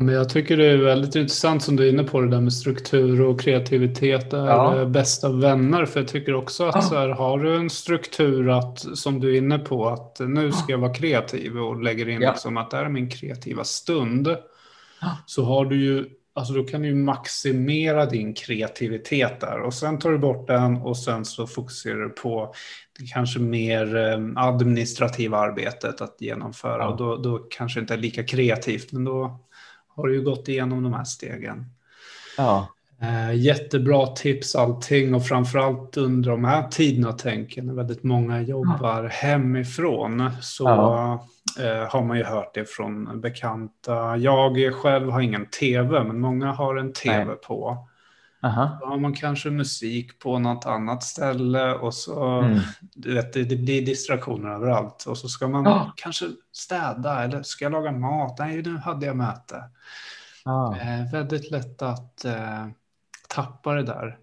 Men jag tycker det är väldigt intressant som du är inne på det där med struktur och kreativitet är ja. bästa vänner. För jag tycker också att ja. så här, har du en struktur att, som du är inne på, att nu ska jag vara kreativ och lägger in ja. liksom att det här är min kreativa stund. Så har du ju, alltså då kan du maximera din kreativitet där och sen tar du bort den och sen så fokuserar du på det kanske mer eh, administrativa arbetet att genomföra och då, då kanske inte är lika kreativt men då har ju gått igenom de här stegen. Ja. Eh, jättebra tips allting och framförallt under de här tiderna tänker när väldigt många jobbar ja. hemifrån så ja. eh, har man ju hört det från bekanta. Jag själv har ingen tv men många har en tv Nej. på. Aha. Då har man kanske musik på något annat ställe och så, mm. du vet, det, det, blir distraktioner överallt. Och så ska man oh. kanske städa eller ska jag laga mat? Nej, nu hade jag möte. Oh. Eh, väldigt lätt att eh, tappa det där.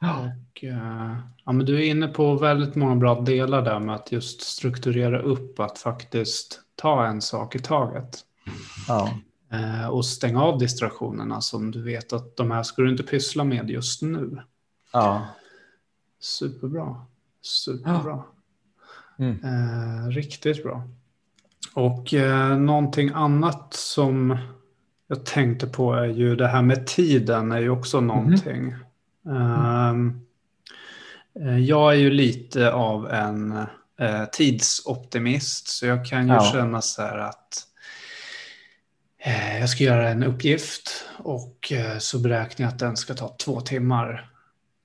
Oh. Och, eh, ja, men du är inne på väldigt många bra delar där med att just strukturera upp, att faktiskt ta en sak i taget. Ja. Eh, och stänga av distraktionerna som du vet att de här ska du inte pyssla med just nu. Ja. Superbra. Superbra. Ja. Mm. Eh, riktigt bra. Och eh, någonting annat som jag tänkte på är ju det här med tiden är ju också mhm. någonting. Mm. Eh, jag är ju lite av en eh, tidsoptimist så jag kan ju ja. känna så här att Eh, jag ska göra en uppgift och så beräknar jag att den ska ta två timmar.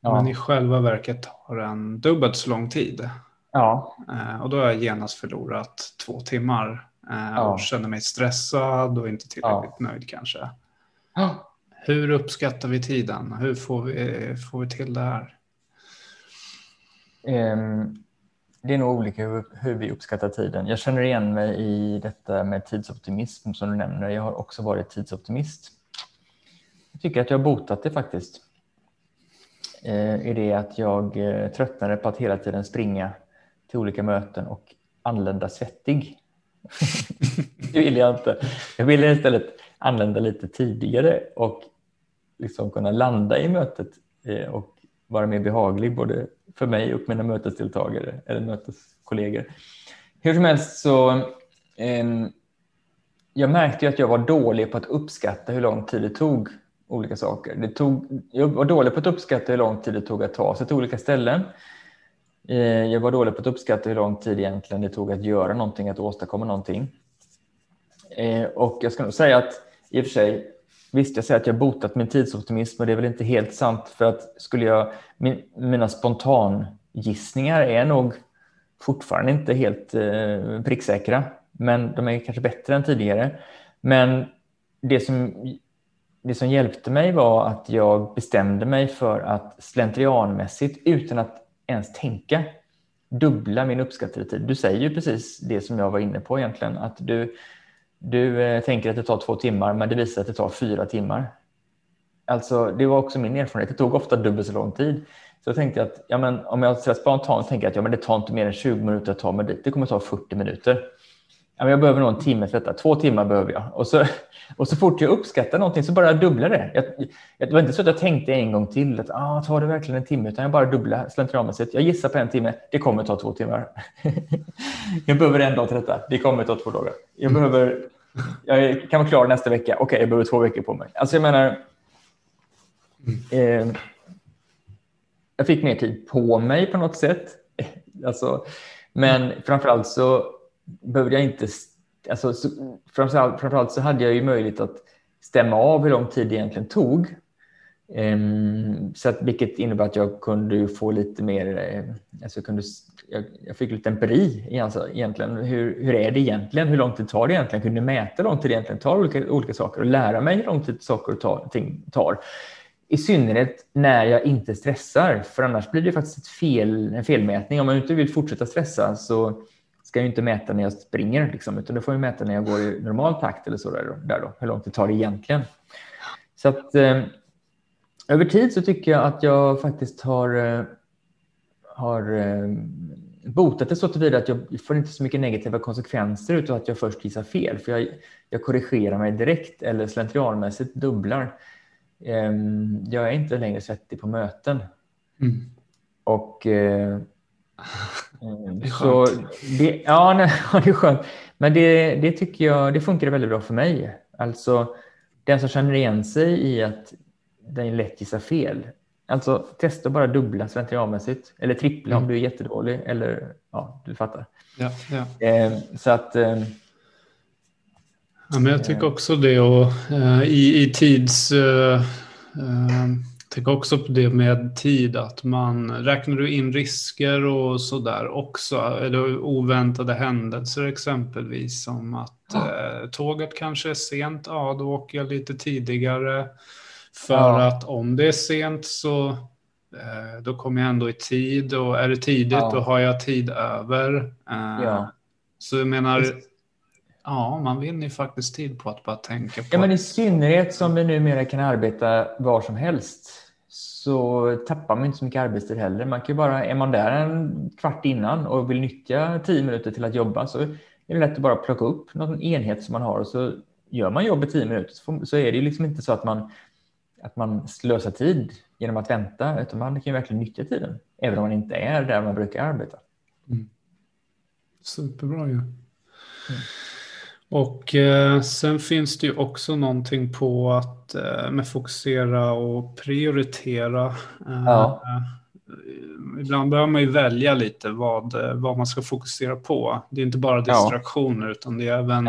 Ja. Men i själva verket tar den dubbelt så lång tid. Ja. Och då har jag genast förlorat två timmar ja. och känner mig stressad och inte tillräckligt ja. nöjd kanske. Ja. Hur uppskattar vi tiden? Hur får vi, får vi till det här? Um, det är nog olika hur, hur, vi uppskattar tiden. Jag känner igen mig i detta med tidsoptimism som du nämner. Jag har också varit tidsoptimist. Jag tycker att jag har botat det faktiskt. Eh, I det att jag eh, tröttnade på att hela tiden springa till olika möten och anlända svettig det vill jag inte. Jag vill istället anlända lite tidigare och liksom kunna landa i mötet eh, och vara mer behaglig både för mig och mina mötesdeltagare eller möteskollegor. Hur som helst så eh, jag märkte ju att jag var dålig på att uppskatta hur lång tid det tog olika saker. Det tog, jag var dålig på att uppskatta hur lång tid det tog att ta sig till olika ställen. Eh, jag var dålig på att uppskatta hur lång tid egentligen det tog att göra någonting, att åstadkomma någonting. Eh, och jag ska nog säga att i och för sig, visst jag säger att jag botat min tidsoptimism och det är väl inte helt sant för att skulle jag, min, mina spontangissningar är nog fortfarande inte helt eh, pricksäkra, men de är kanske bättre än tidigare. Men det som, det som hjälpte mig var att jag bestämde mig för att slentrianmässigt, utan att ens tänka, dubbla min uppskattade tid. Du säger ju precis det som jag var inne på egentligen, att du, du eh, tänker att det tar två timmar, men det visar sig att det tar fyra timmar. Alltså, det var också min erfarenhet. Det tog ofta dubbelt så lång tid. Så jag tänkte att ja, men om jag spontant tänker att ja, men det tar inte mer än 20 minuter att ta mig dit. Det kommer ta 40 minuter jag behöver nog en timme för detta. Två timmar behöver jag. Och så, och så fort jag uppskattar någonting så bara jag det. Jag, det var inte så att jag tänkte en gång till att ah, tar det verkligen en timme, utan jag bara dubblar slentrianmässigt. Jag gissar på en timme. Det kommer ta två timmar. jag behöver en dag till detta. Det kommer ta två dagar. Jag behöver. Jag kan vara klar nästa vecka. Okej, okay, jag behöver två veckor på mig. Alltså jag menar. Eh, jag fick mer tid på mig på något sätt. Alltså, men framförallt så behövde jag inte... Alltså, framförallt, framförallt så hade jag ju möjlighet att stämma av hur lång tid det egentligen tog. Um, så att, vilket innebär att jag kunde få lite mer, eh, alltså kunde, jag, jag, fick lite empiri alltså, egentligen. Hur, hur är det egentligen? Hur lång tid tar det egentligen? Kunde mäta hur lång tid det egentligen tar olika, olika saker och lära mig hur lång tid saker och tar, ting tar. I synnerhet när jag inte stressar, för annars blir det faktiskt ett fel, en felmätning. Om man inte vill fortsätta stressa så ska jag inte mäta när jag springer, liksom, utan det får jag mäta när jag går i normal takt eller så där, där då, hur långt det tar egentligen. Så att eh, över tid så tycker jag att jag faktiskt har, eh, har eh, botat det så tillvida att jag får inte så mycket negativa konsekvenser utan att jag först gissar fel. För jag, jag korrigerar mig direkt eller slentrianmässigt dubblar. Eh, jag är inte längre svettig på möten. Mm. Och eh, Mm, det är. Så det, ja, nej, det är skönt. Men det, det tycker jag det funkar väldigt bra för mig. Alltså den som känner igen sig i att den lätt gissar fel. Alltså testa bara dubbla slentrianmässigt eller trippla mm. om du är jättedålig eller ja, du fattar. Ja, ja. Eh, så att. Eh, ja, men jag tycker också det och eh, i, i tids tänker också på det med tid, att man räknar du in risker och sådär också, eller oväntade händelser exempelvis, som att ja. eh, tåget kanske är sent, ja då åker jag lite tidigare. För ja. att om det är sent så eh, då kommer jag ändå i tid och är det tidigt ja. då har jag tid över. Eh, så jag menar, Ja, man vinner ju faktiskt tid på att bara tänka på... Ja, men i synnerhet som vi numera kan arbeta var som helst så tappar man inte så mycket arbetstid heller. Man kan bara, är man där en kvart innan och vill nyttja tio minuter till att jobba så är det lätt att bara plocka upp någon enhet som man har och så gör man jobbet tio minuter så är det liksom inte så att man, att man slösar tid genom att vänta utan man kan ju verkligen nyttja tiden även om man inte är där man brukar arbeta. Mm. Superbra ju. Ja. Mm. Och eh, sen finns det ju också någonting på att eh, med fokusera och prioritera. Eh, ja. Ibland behöver man ju välja lite vad, vad man ska fokusera på. Det är inte bara distraktioner ja. utan det är även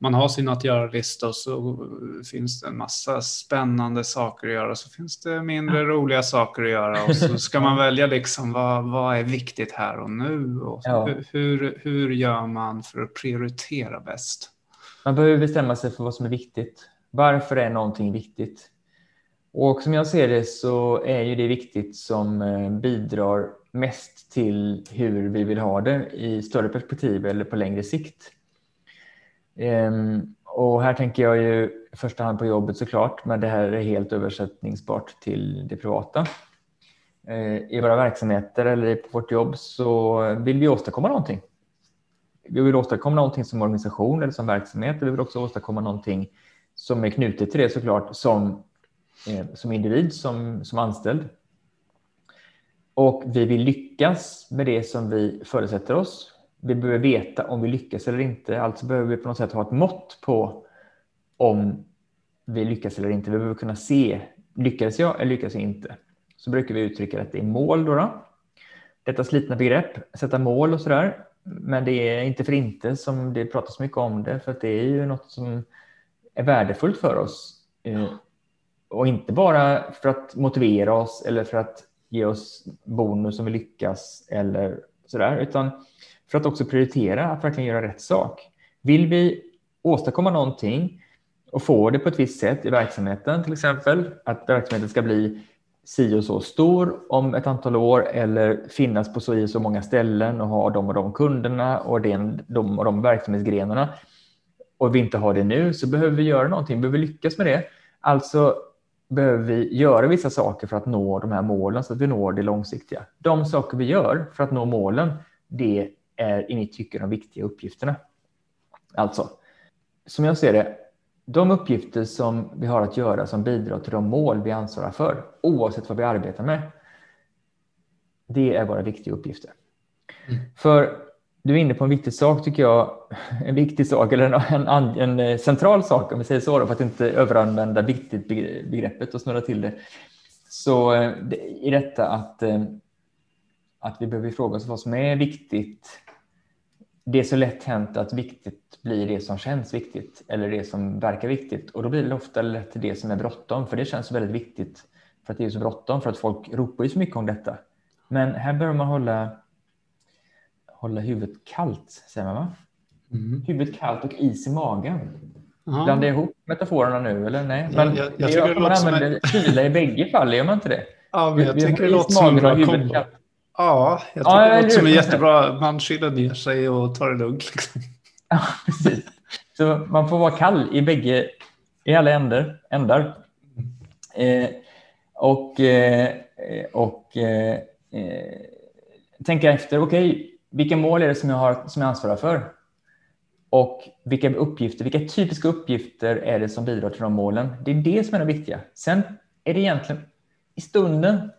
man har sin att göra-lista och så finns det en massa spännande saker att göra. Så finns det mindre roliga saker att göra och så ska man välja liksom vad, vad är viktigt här och nu. Och ja. hur, hur gör man för att prioritera bäst? Man behöver bestämma sig för vad som är viktigt. Varför är någonting viktigt? Och som jag ser det så är ju det viktigt som eh, bidrar mest till hur vi vill ha det i större perspektiv eller på längre sikt. Ehm, och här tänker jag ju i första hand på jobbet såklart, men det här är helt översättningsbart till det privata. Eh, I våra verksamheter eller på vårt jobb så vill vi åstadkomma någonting. Vi vill åstadkomma någonting som organisation eller som verksamhet vi vill också åstadkomma någonting som är knutet till det såklart som, eh, som individ, som, som anställd. Och vi vill lyckas med det som vi förutsätter oss vi behöver veta om vi lyckas eller inte. Alltså behöver vi på något sätt ha ett mått på om vi lyckas eller inte. Vi behöver kunna se, lyckades jag eller lyckas jag inte? Så brukar vi uttrycka att det är mål. Då, då. Detta slitna begrepp, sätta mål och sådär. Men det är inte för inte som det pratas mycket om det, för att det är ju något som är värdefullt för oss. Eh, och inte bara för att motivera oss eller för att ge oss bonus om vi lyckas eller sådär, utan för att också prioritera att verkligen göra rätt sak. Vill vi åstadkomma någonting och få det på ett visst sätt i verksamheten, till exempel att verksamheten ska bli si och så stor om ett antal år eller finnas på så i så många ställen och ha de och de kunderna och den, de och de verksamhetsgrenarna och vi inte har det nu så behöver vi göra någonting, behöver lyckas med det. Alltså behöver vi göra vissa saker för att nå de här målen så att vi når det långsiktiga. De saker vi gör för att nå målen, det är i mitt tycke de viktiga uppgifterna. Alltså, som jag ser det, de uppgifter som vi har att göra som bidrar till de mål vi ansvarar för, oavsett vad vi arbetar med, det är våra viktiga uppgifter. Mm. För du är inne på en viktig sak tycker jag, en viktig sak eller en, en, en central sak om vi säger så, då, för att inte överanvända viktigt begreppet och snurra till det. Så eh, i detta att, eh, att vi behöver fråga oss vad som är viktigt. Det är så lätt hänt att viktigt blir det som känns viktigt eller det som verkar viktigt och då blir det ofta lätt det som är bråttom för det känns väldigt viktigt för att det är så bråttom för att folk ropar ju så mycket om detta. Men här behöver man hålla hålla huvudet kallt, säger man va? Mm. Huvudet kallt och is i magen. Aha. Blandar jag ihop metaforerna nu eller nej? Men jag, jag, jag det man använder kyla i bägge fall, gör man inte det? Ja, men jag vi, tycker det låter som en bra kombo. Ja, jag tycker ja, det låter som en jättebra, man kyler ner sig och tar det lugnt. Liksom. Ja, precis. Så man får vara kall i bägge, i alla ändar. ändar. Eh, och eh, och eh, eh tänka efter, okej, okay, vilka mål är det som jag, har, som jag ansvarar för? Och vilka uppgifter, vilka typiska uppgifter är det som bidrar till de målen? Det är det som är det viktiga. Sen är det egentligen i stunden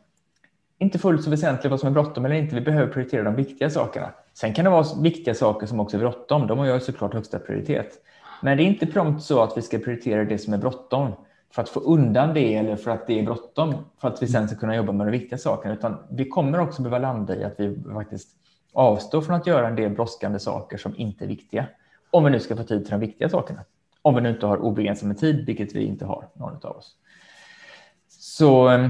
inte fullt så väsentligt vad som är bråttom eller inte. Vi behöver prioritera de viktiga sakerna. Sen kan det vara viktiga saker som också är bråttom. De har ju såklart högsta prioritet. Men det är inte prompt så att vi ska prioritera det som är bråttom för att få undan det eller för att det är bråttom för att vi sen ska kunna jobba med de viktiga sakerna. Utan vi kommer också behöva landa i att vi faktiskt avstår från att göra en del brådskande saker som inte är viktiga. Om vi nu ska få tid till de viktiga sakerna. Om vi nu inte har obegränsad med tid, vilket vi inte har, någon av oss. Så, ehm,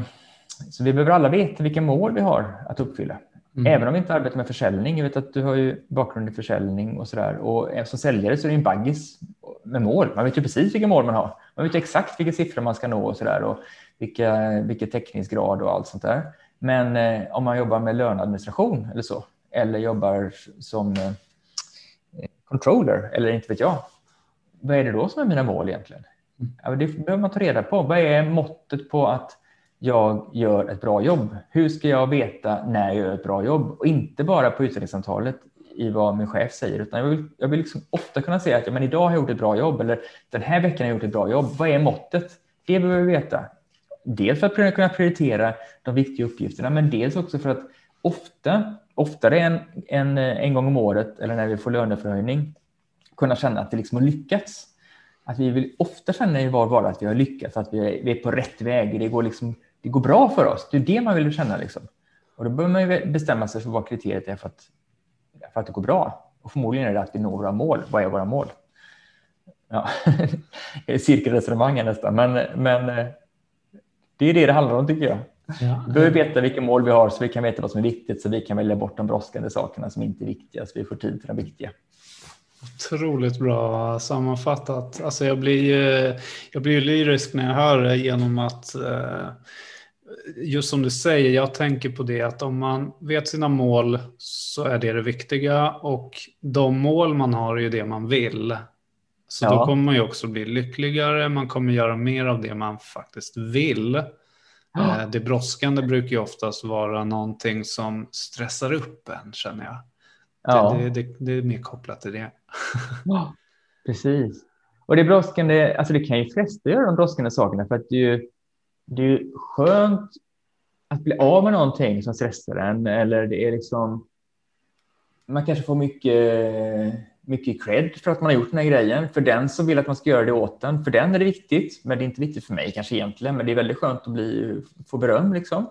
så vi behöver alla veta vilka mål vi har att uppfylla. Mm. Även om vi inte arbetar med försäljning. Jag vet att du har ju bakgrund i försäljning och så där. Och som säljare så är det en baggis med mål. Man vet ju precis vilka mål man har. Man vet exakt vilka siffror man ska nå och så där och vilka, vilken täckningsgrad och allt sånt där. Men eh, om man jobbar med löneadministration eller så, eller jobbar som eh, controller eller inte vet jag. Vad är det då som är mina mål egentligen? Mm. Ja, det behöver man ta reda på. Vad är måttet på att jag gör ett bra jobb? Hur ska jag veta när jag gör ett bra jobb? Och inte bara på utvecklingssamtalet i vad min chef säger, utan jag vill, jag vill liksom ofta kunna säga att ja, men idag har jag gjort ett bra jobb eller den här veckan har jag gjort ett bra jobb. Vad är måttet? Det behöver vi veta. Dels för att kunna prioritera de viktiga uppgifterna, men dels också för att ofta oftare än, än eh, en gång om året eller när vi får löneförhöjning kunna känna att det liksom har lyckats. Att vi vill ofta känna i var vardag att vi har lyckats, att vi är, vi är på rätt väg. Det går, liksom, det går bra för oss. Det är det man vill känna. Liksom. Och då behöver man bestämma sig för vad kriteriet är för att, för att det går bra. Och förmodligen är det att vi når våra mål. Vad är våra mål? Ja, cirkelresonemang nästan, men, men det är det det handlar om tycker jag. Ja. Vi behöver veta vilka mål vi har så vi kan veta vad som är viktigt så vi kan välja bort de brådskande sakerna som inte är viktiga så vi får tid till de viktiga. Otroligt bra sammanfattat. Alltså jag blir jag blir lyrisk när jag hör det genom att eh, just som du säger, jag tänker på det att om man vet sina mål så är det det viktiga och de mål man har är ju det man vill. Så ja. då kommer man ju också bli lyckligare, man kommer göra mer av det man faktiskt vill. Ja. Eh, det brådskande brukar ju oftast vara någonting som stressar upp en, känner jag. Ja. Det, det, det, är mer kopplat till det. Ja, precis. Och det brådskande, alltså det kan ju fresta göra de brådskande sakerna för att det är ju, det är skönt att bli av med någonting som stressar en eller det är liksom man kanske får mycket mycket cred för att man har gjort den här grejen. För den som vill att man ska göra det åt den, för den är det viktigt. Men det är inte viktigt för mig kanske egentligen, men det är väldigt skönt att bli, få beröm liksom.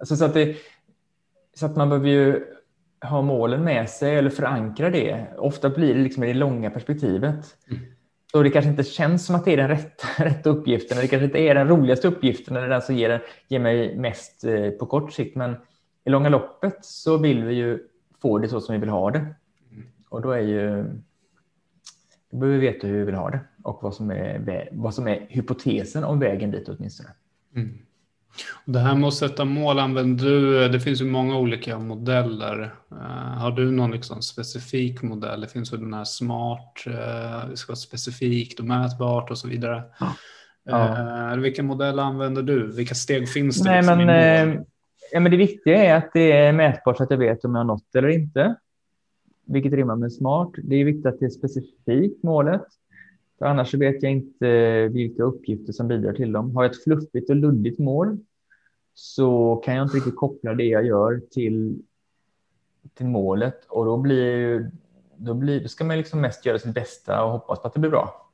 Alltså, så, att det, så att man behöver ju ha målen med sig eller förankra det. Ofta blir det liksom i det långa perspektivet. Mm. Så det kanske inte känns som att det är den rätta, rätta uppgiften, eller det kanske inte är den roligaste uppgiften eller den som ger, ger mig mest eh, på kort sikt. Men i långa loppet så vill vi ju få det så som vi vill ha det. Mm. Och då är ju då behöver vi veta hur vi vill ha det och vad som är, vad som är hypotesen om vägen dit åtminstone. Mm. Det här med att sätta mål använder du, det finns ju många olika modeller. Uh, har du någon liksom specifik modell? Det finns ju den här smart, uh, det ska vara specifikt och mätbart och så vidare. Ja. Uh, vilken modell använder du? Vilka steg finns det? Nej, liksom men, ja, men det viktiga är att det är mätbart så att jag vet om jag har nått eller inte. Vilket rimmar med smart. Det är viktigt att det är specifikt målet. För annars vet jag inte vilka uppgifter som bidrar till dem. Har jag ett fluffigt och luddigt mål så kan jag inte riktigt koppla det jag gör till, till målet och då blir då, blir, då ska man liksom mest göra sitt bästa och hoppas på att det blir bra.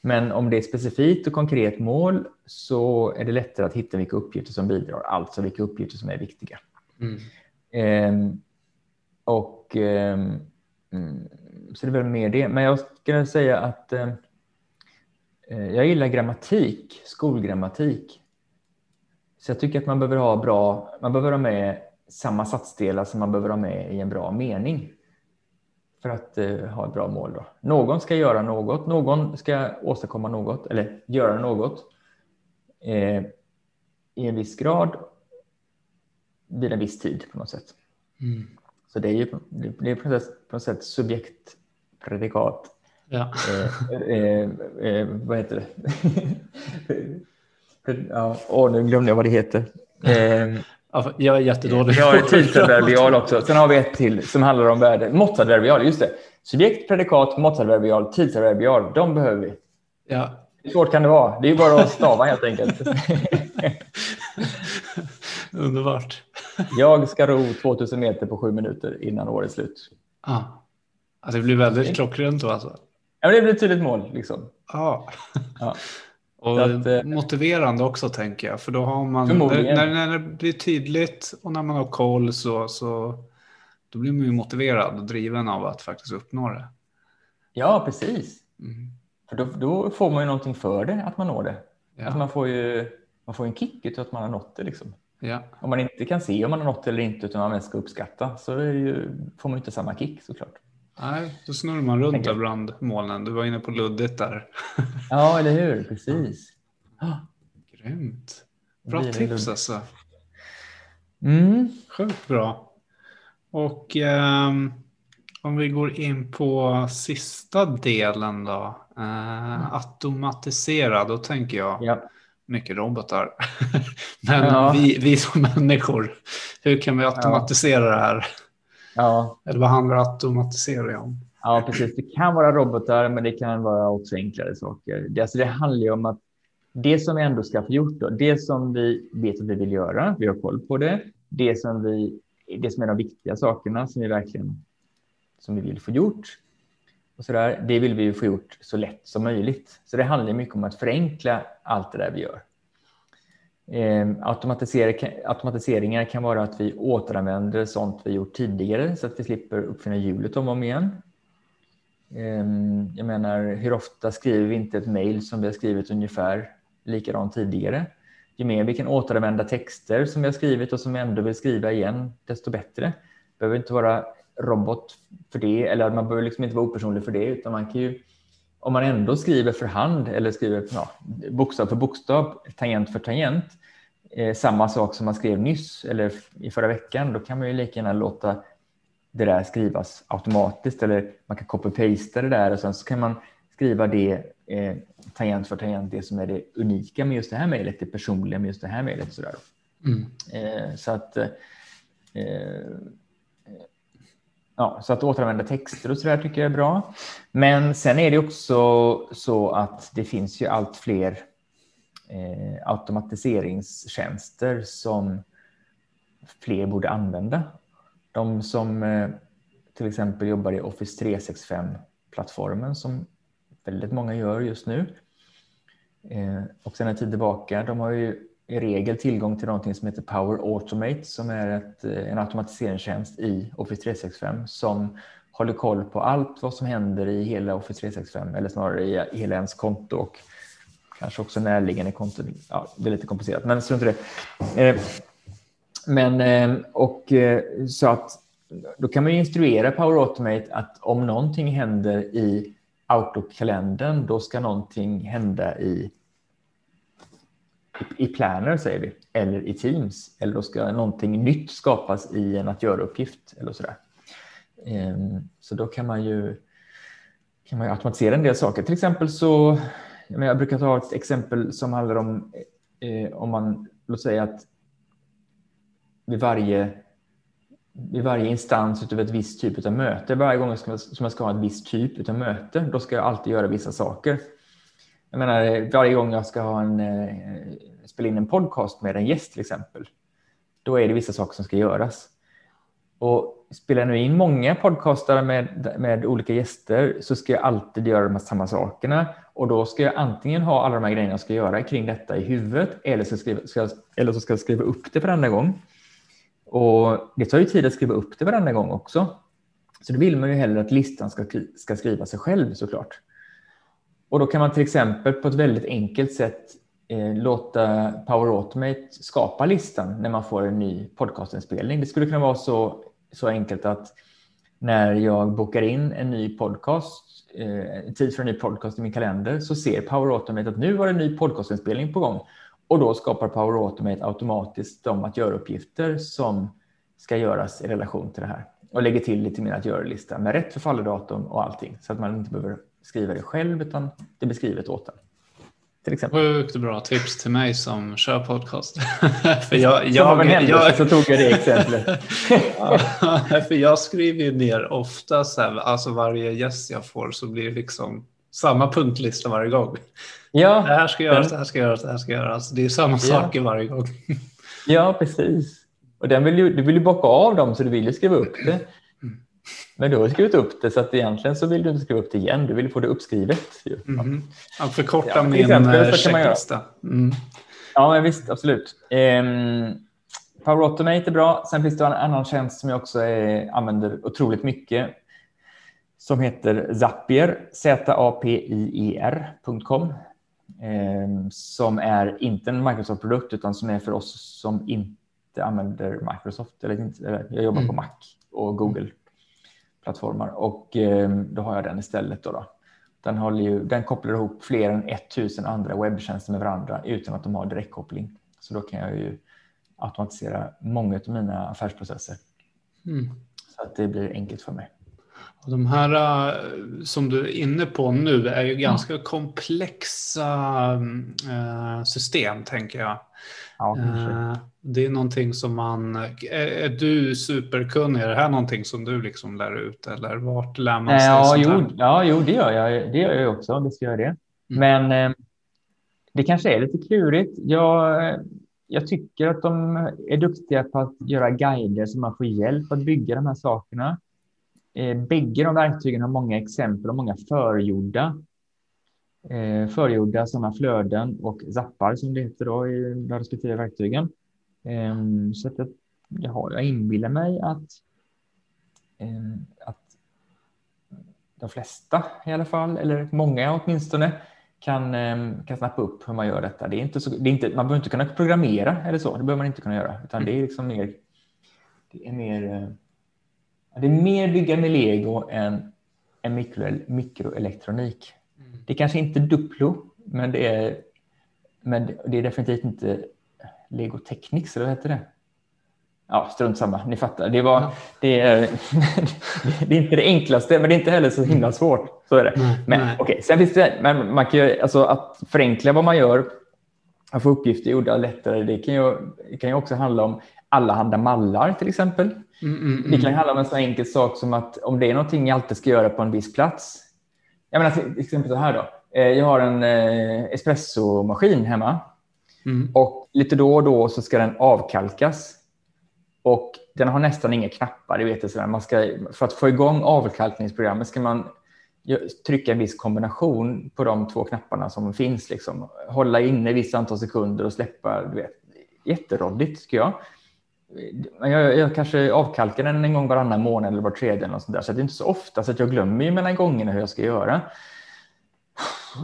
Men om det är specifikt och konkret mål så är det lättare att hitta vilka uppgifter som bidrar, alltså vilka uppgifter som är viktiga. Mm. Eh, och eh, så det är väl mer det. Men jag skulle säga att eh, eh, jag gillar grammatik, skolgrammatik. Så jag tycker att man behöver ha bra, man behöver ha med samma satsdelar som man behöver ha med i en bra mening för att eh, ha ett bra mål. Då. Någon ska göra något, någon ska åstadkomma något eller göra något eh, i en viss grad vid en viss tid på något sätt. Mm. Så det är ju det är på något sätt, på något sätt subjekt, predikat. Ja. Eh, eh, eh, vad heter det? ja, åh, nu glömde jag vad det heter. Eh, jag är jättedålig. Jag har tidsadverbial också. Sen har vi ett till som handlar om värde. Måttadverbial, just det. Subjekt, predikat, måttadverbial, tidsadverbial. De behöver vi. Ja. Hur svårt kan det vara? Det är bara att stava helt enkelt. Underbart. Jag ska ro 2000 meter på sju minuter innan året är slut. Ah. Alltså det blir väldigt klockrent då alltså? Ja, det blir ett tydligt mål. Liksom. Ah. Ja. Och att, eh, motiverande också tänker jag, för då har man, när, när, det blir tydligt och när man har koll så, så då blir man ju motiverad och driven av att faktiskt uppnå det. Ja, precis. Mm. För då, då, får man ju någonting för det, att man når det. Ja. Alltså man, får ju, man får en kick av att man har nått det. Liksom. Ja. Om man inte kan se om man har nått det eller inte, utan man mest ska uppskatta, så ju, får man inte samma kick såklart. Nej, då snurrar man runt där bland molnen. Du var inne på luddigt där. Ja, eller hur? Precis. Grymt. Bra tips alltså. Mm. Sjukt bra. Och eh, om vi går in på sista delen då. Eh, automatisera, då tänker jag ja. mycket robotar. Men ja. vi, vi som människor, hur kan vi automatisera ja. det här? Ja. Eller vad handlar automatisering om? Ja, precis. Det kan vara robotar, men det kan vara också enklare saker. Det, alltså det handlar ju om att det som vi ändå ska få gjort, då, det som vi vet att vi vill göra, vi har koll på det, det som, vi, det som är de viktiga sakerna som vi verkligen som vi vill få gjort, och så där, det vill vi få gjort så lätt som möjligt. Så det handlar mycket om att förenkla allt det där vi gör. Eh, automatiseringar kan vara att vi återanvänder sånt vi gjort tidigare så att vi slipper uppfinna hjulet om och om igen. Eh, jag menar, hur ofta skriver vi inte ett mejl som vi har skrivit ungefär likadant tidigare? Ju mer vi kan återanvända texter som vi har skrivit och som vi ändå vill skriva igen, desto bättre. Behöver inte vara robot för det, eller man behöver liksom inte vara opersonlig för det, utan man kan ju om man ändå skriver för hand eller skriver ja, bokstav för bokstav, tangent för tangent, eh, samma sak som man skrev nyss eller i förra veckan, då kan man ju lika gärna låta det där skrivas automatiskt eller man kan copy-pasta det där och sen så kan man skriva det eh, tangent för tangent, det som är det unika med just det här mejlet, det personliga med just det här mejlet. Mm. Eh, så att eh, Ja, så att återanvända texter och så där tycker jag är bra. Men sen är det också så att det finns ju allt fler eh, automatiseringstjänster som fler borde använda. De som eh, till exempel jobbar i Office 365-plattformen som väldigt många gör just nu. Eh, och sedan en tid tillbaka, de har ju i regel tillgång till någonting som heter Power Automate som är ett, eh, en automatiseringstjänst i Office 365 som håller koll på allt vad som händer i hela Office 365 eller snarare i hela ens konto och kanske också närliggande konton. Ja, det är lite komplicerat, men strunt i det. Eh, men eh, och så att då kan man instruera Power Automate att om någonting händer i Outlook-kalendern, då ska någonting hända i, i Planner, säger vi, eller i Teams. Eller då ska någonting nytt skapas i en att göra-uppgift eller sådär. Ehm, så då kan man ju kan man automatisera en del saker. Till exempel så, jag brukar ta ett exempel som handlar om eh, om man, låt säga att vid varje vid varje instans utav ett visst typ av möte. Varje gång som jag ska ha ett visst typ av möte, då ska jag alltid göra vissa saker. Jag menar, varje gång jag ska ha en, eh, spela in en podcast med en gäst till exempel, då är det vissa saker som ska göras. Och spelar jag nu in många podcastar med, med olika gäster så ska jag alltid göra de här samma sakerna och då ska jag antingen ha alla de här grejerna jag ska göra kring detta i huvudet eller så, skriva, ska, eller så ska jag skriva upp det varenda gång. Och det tar ju tid att skriva upp det varenda gång också. Så då vill man ju hellre att listan ska, ska skriva sig själv såklart. Och då kan man till exempel på ett väldigt enkelt sätt eh, låta Power Automate skapa listan när man får en ny podcastinspelning. Det skulle kunna vara så, så enkelt att när jag bokar in en ny podcast, eh, tid för en ny podcast i min kalender, så ser Power Automate att nu var det en ny podcastinspelning på gång. Och då skapar Power Automate automatiskt de att göra-uppgifter som ska göras i relation till det här. Och lägger till lite mer att göra-lista med rätt förfallodatum och allting. Så att man inte behöver skriva det själv utan det blir skrivet åt en. Till exempel. Sjukt bra tips till mig som kör podcast. för jag, jag, jag, jag, så tog jag det exemplet. för jag skriver ju ner ofta, så här, alltså varje gäst jag får så blir det liksom samma punktlista varje gång. Ja, det här ska göras, det här ska göras, det här ska göras. Det är samma saker varje gång. Ja, precis. Och den vill ju, du vill ju bocka av dem så du vill ju skriva upp det. Men du har skrivit upp det så att egentligen så vill du inte skriva upp det igen. Du vill få det uppskrivet. Mm. Ja, förkorta ja, min exempel, checklista. Mm. Ja, men visst, absolut. Um, Power Automate är bra. Sen finns det en annan tjänst som jag också är, använder otroligt mycket som heter Zapier, Z-A-P-I-E-R.com. Eh, som är inte en Microsoft-produkt utan som är för oss som inte använder Microsoft. Eller, inte, eller jag jobbar mm. på Mac och Google-plattformar och eh, då har jag den istället. Då, då. Den, ju, den kopplar ihop fler än 1000 andra webbtjänster med varandra utan att de har direktkoppling. Så då kan jag ju automatisera många av mina affärsprocesser. Mm. Så att det blir enkelt för mig. De här äh, som du är inne på nu är ju ganska ja. komplexa äh, system, tänker jag. Ja, äh, det är någonting som man... Är, är, du superkunnig? Är det här någonting som du liksom lär ut? Eller vart lär man sig? Ja, jo, ja jo, det gör jag. Det gör jag också. Det ska göra det. Mm. Men det kanske är lite klurigt. Jag, jag tycker att de är duktiga på att göra guider så man får hjälp att bygga de här sakerna. Eh, bägge de verktygen har många exempel och många förgjorda eh, förgjorda sådana flöden och zappar som det heter då i de respektive verktygen. Eh, så att jag, jag, har, jag inbillar mig att, eh, att de flesta i alla fall, eller många åtminstone, kan, eh, kan snappa upp hur man gör detta. Det är inte så, det är inte, man behöver inte kunna programmera eller så, det behöver man inte kunna göra, utan det är liksom mer, det är mer eh, det är mer bygga med lego än, än mikro, mikroelektronik. Mm. Det är kanske inte Duplo, men det är, men det är definitivt inte Lego Technics, eller vad heter det? Ja, strunt samma, ni fattar. Det, var, det, är, det är inte det enklaste, men det är inte heller så himla svårt. Så är det. Men nej. Okay, sen finns det, men man kan ju, alltså att förenkla vad man gör, att få uppgifter gjorda lättare, det kan ju, kan ju också handla om allehanda mallar till exempel. Mm, mm, mm. Det kan handla om en så enkel sak som att om det är någonting jag alltid ska göra på en viss plats. Jag menar till exempel så här då. Eh, jag har en eh, espressomaskin hemma mm. och lite då och då så ska den avkalkas. Och den har nästan inga knappar. Du vet, så man ska, för att få igång avkalkningsprogrammet ska man trycka en viss kombination på de två knapparna som finns. Liksom. Hålla inne ett visst antal sekunder och släppa. Du vet. Jätteroddigt tycker jag. Jag, jag kanske avkalkar den en gång varannan månad eller var tredje eller något sånt där, så det är inte så ofta så att jag glömmer ju mellan gångerna hur jag ska göra.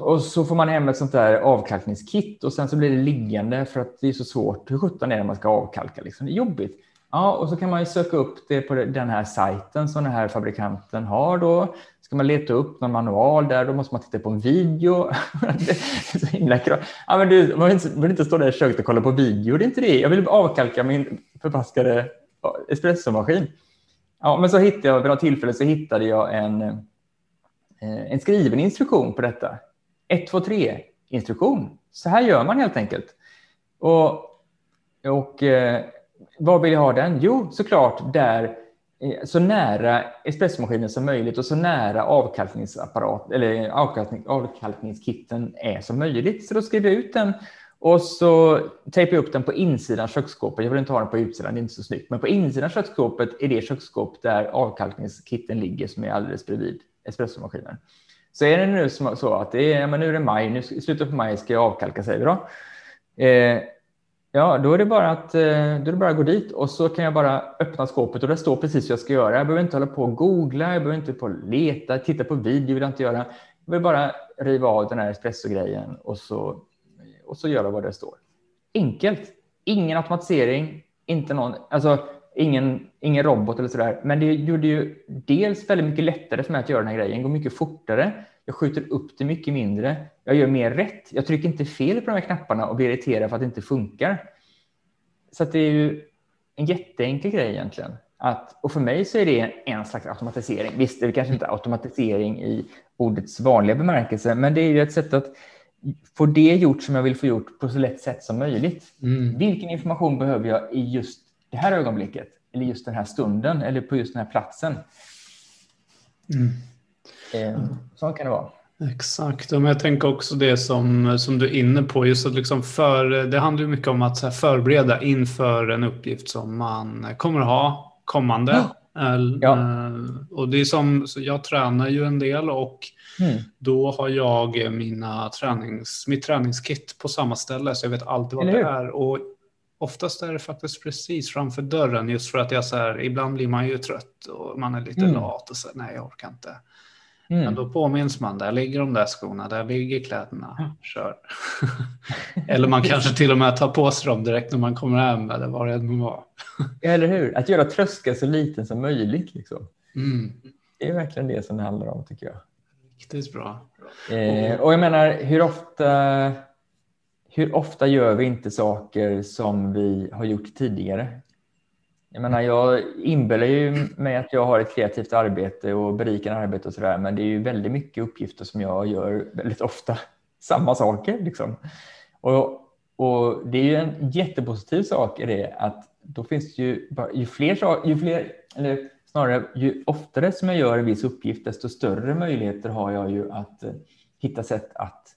Och så får man hem ett sånt där avkalkningskit och sen så blir det liggande för att det är så svårt. Hur sjutton är det man ska avkalka? Liksom? Det är jobbigt. Ja, och så kan man ju söka upp det på den här sajten som den här fabrikanten har då. Ska man leta upp någon manual där, då måste man titta på en video. det är så himla ja, men du, man vill inte, vill inte stå där i köket och kolla på video, det är inte det. Jag vill avkalka min förbaskade espressomaskin. Ja, men så hittade jag, vid något tillfälle så hittade jag en, eh, en skriven instruktion på detta. 1, 2, 3 instruktion. Så här gör man helt enkelt. Och, och eh, var vill jag ha den? Jo, såklart där eh, Eh, så nära espressomaskinen som möjligt och så nära avkalkningsapparat eller avkalkning, avkalkningskitten är som möjligt. Så då skriver jag ut den och så tejpar jag upp den på insidan köksskåpet. Jag vill inte ha den på utsidan, det är inte så snyggt. Men på insidan köksskåpet är det köksskåp där avkalkningskitten ligger som är alldeles bredvid espressomaskinen. Så är det nu så att det är, men nu är det maj, nu i slutet på maj ska jag avkalka säger vi då. Eh, Ja, då är det bara att, eh, då är det bara att gå dit och så kan jag bara öppna skåpet och det står precis vad jag ska göra. Jag behöver inte hålla på och googla, jag behöver inte på leta, titta på video vill jag inte göra. Jag vill bara riva av den här espresso-grejen och så, och så göra vad det står. Enkelt. Ingen automatisering, inte någon, alltså ingen, ingen robot eller sådär. Men det gjorde ju dels väldigt mycket lättare för mig att göra den här grejen, går mycket fortare. Jag skjuter upp det mycket mindre. Jag gör mer rätt. Jag trycker inte fel på de här knapparna och blir irriterad för att det inte funkar. Så det är ju en jätteenkel grej egentligen. Att, och för mig så är det en slags automatisering. Visst, det är kanske inte automatisering i ordets vanliga bemärkelse, men det är ju ett sätt att få det gjort som jag vill få gjort på så lätt sätt som möjligt. Mm. Vilken information behöver jag i just det här ögonblicket? Eller just den här stunden? Eller på just den här platsen? Mm. Eh, så kan det vara. Exakt, men jag tänker också det som, som du är inne på. Just att liksom för, det handlar mycket om att förbereda inför en uppgift som man kommer att ha kommande. Ja. Ja. Eh, och det är som, så jag tränar ju en del och mm. då har jag mina tränings, mitt träningskit på samma ställe så jag vet alltid vad det är. Och oftast är det faktiskt precis framför dörren just för att jag så här, ibland blir man ju trött och man är lite mm. lat och så nej jag orkar inte. Mm. Men då påminns man, där ligger de där skorna, där ligger kläderna, kör. eller man kanske till och med tar på sig dem direkt när man kommer hem eller vad det än var. eller hur, att göra tröskeln så liten som möjligt. Liksom. Mm. Det är verkligen det som det handlar om tycker jag. Riktigt bra. Eh, och jag menar, hur ofta, hur ofta gör vi inte saker som vi har gjort tidigare? Jag menar, jag inbillar ju mig att jag har ett kreativt arbete och berikande arbete och sådär, men det är ju väldigt mycket uppgifter som jag gör väldigt ofta samma saker. Liksom. Och, och det är ju en jättepositiv sak i det att då finns det ju, ju fler, ju fler, eller snarare ju oftare som jag gör en viss uppgift, desto större möjligheter har jag ju att eh, hitta sätt att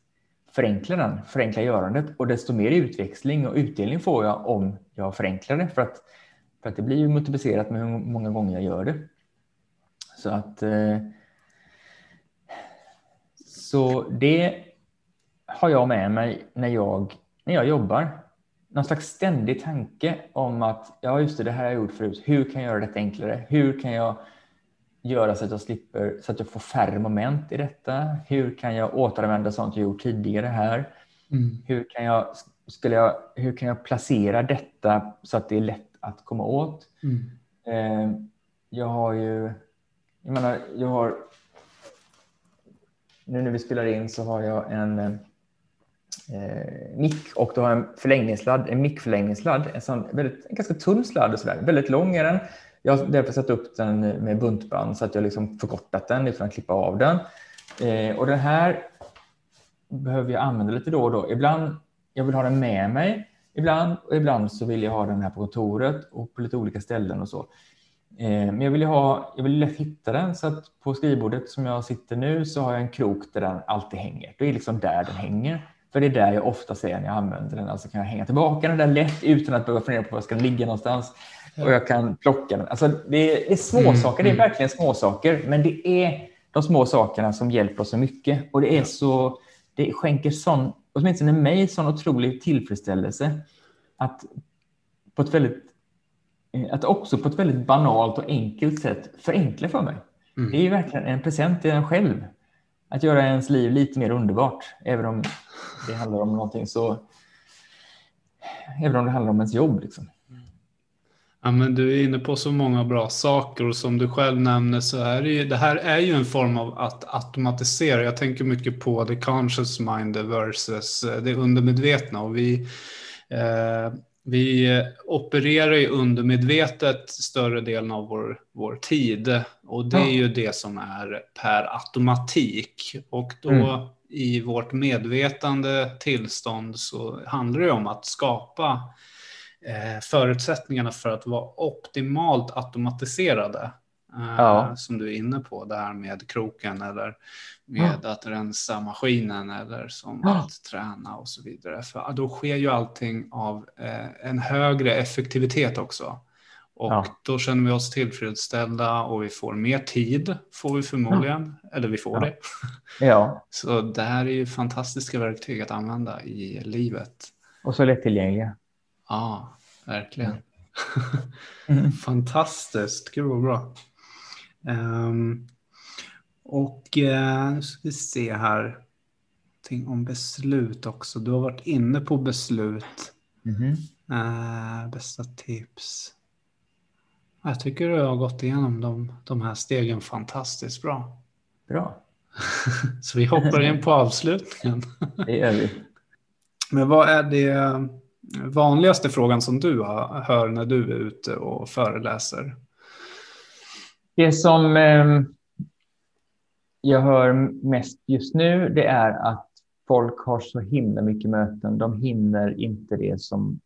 förenkla den, förenkla görandet och desto mer utväxling och utdelning får jag om jag förenklar det. För att för att det blir ju multiplicerat med hur många gånger jag gör det. Så att eh, så det har jag med mig när jag, när jag jobbar. Någon slags ständig tanke om att ja, just det, det här har jag gjort förut. Hur kan jag göra detta enklare? Hur kan jag göra så att jag slipper, så att jag får färre moment i detta? Hur kan jag återanvända sånt jag gjort tidigare här? Mm. Hur, kan jag, skulle jag, hur kan jag placera detta så att det är lätt att komma åt. Mm. Eh, jag har ju, jag menar, jag har, nu när vi spelar in så har jag en eh, mick och då har jag en förlängningssladd, en mickförlängningssladd, en, sån, väldigt, en ganska tunn sladd och sådär, väldigt lång är den. Jag har därför satt upp den med buntband så att jag liksom förkortat den utan att klippa av den. Eh, och den här behöver jag använda lite då och då. Ibland jag vill ha den med mig ibland och ibland så vill jag ha den här på kontoret och på lite olika ställen och så. Eh, men jag vill ha, jag vill lätt hitta den så att på skrivbordet som jag sitter nu så har jag en krok där den alltid hänger. Det är liksom där den hänger. För det är där jag ofta ser när jag använder den. Alltså kan jag hänga tillbaka den där lätt utan att behöva fundera på var ska ligga någonstans och jag kan plocka den. Alltså, det, är, är små mm, saker, det är mm. verkligen små saker, men det är de små sakerna som hjälper oss så mycket. Och det är så, det skänker sån, åtminstone mig, sån otrolig tillfredsställelse att på ett väldigt att också på ett väldigt banalt och enkelt sätt förenkla för mig. Mm. Det är verkligen en present till en själv. Att göra ens liv lite mer underbart, även om det handlar om någonting så... Även om det handlar om ens jobb. Liksom. Ja, men du är inne på så många bra saker och som du själv nämner så är det ju, det här är ju en form av att automatisera. Jag tänker mycket på the conscious mind versus eh, det undermedvetna och vi eh, vi opererar ju undermedvetet större delen av vår, vår tid och det är ju det som är per automatik. Och då mm. i vårt medvetande tillstånd så handlar det om att skapa förutsättningarna för att vara optimalt automatiserade. Eh, ja. Som du är inne på, det här med kroken eller med ja. att rensa maskinen eller som ja. att träna och så vidare. För då sker ju allting av eh, en högre effektivitet också. Och då känner vi oss tillfredsställda och vi får mer tid, får vi förmodligen. Eller vi får det. Ja. Så det här är ju fantastiska verktyg att använda i livet. Och så lättillgängliga. Ja, verkligen. Mm. mm. Fantastiskt, gud vad bra. Um, och eh, nu ska vi se här. Någonting om beslut också. Du har varit inne på beslut. Mm eh, bästa tips. Jag tycker du har gått igenom de, de här stegen fantastiskt bra. Bra. Så vi hoppar in på avslutningen. det gör vi. Men vad är det vanligaste frågan som du hör när du är ute och föreläser? Det som ehm, jag hör mest just nu, det är att folk har så himla mycket möten. De hinner inte det som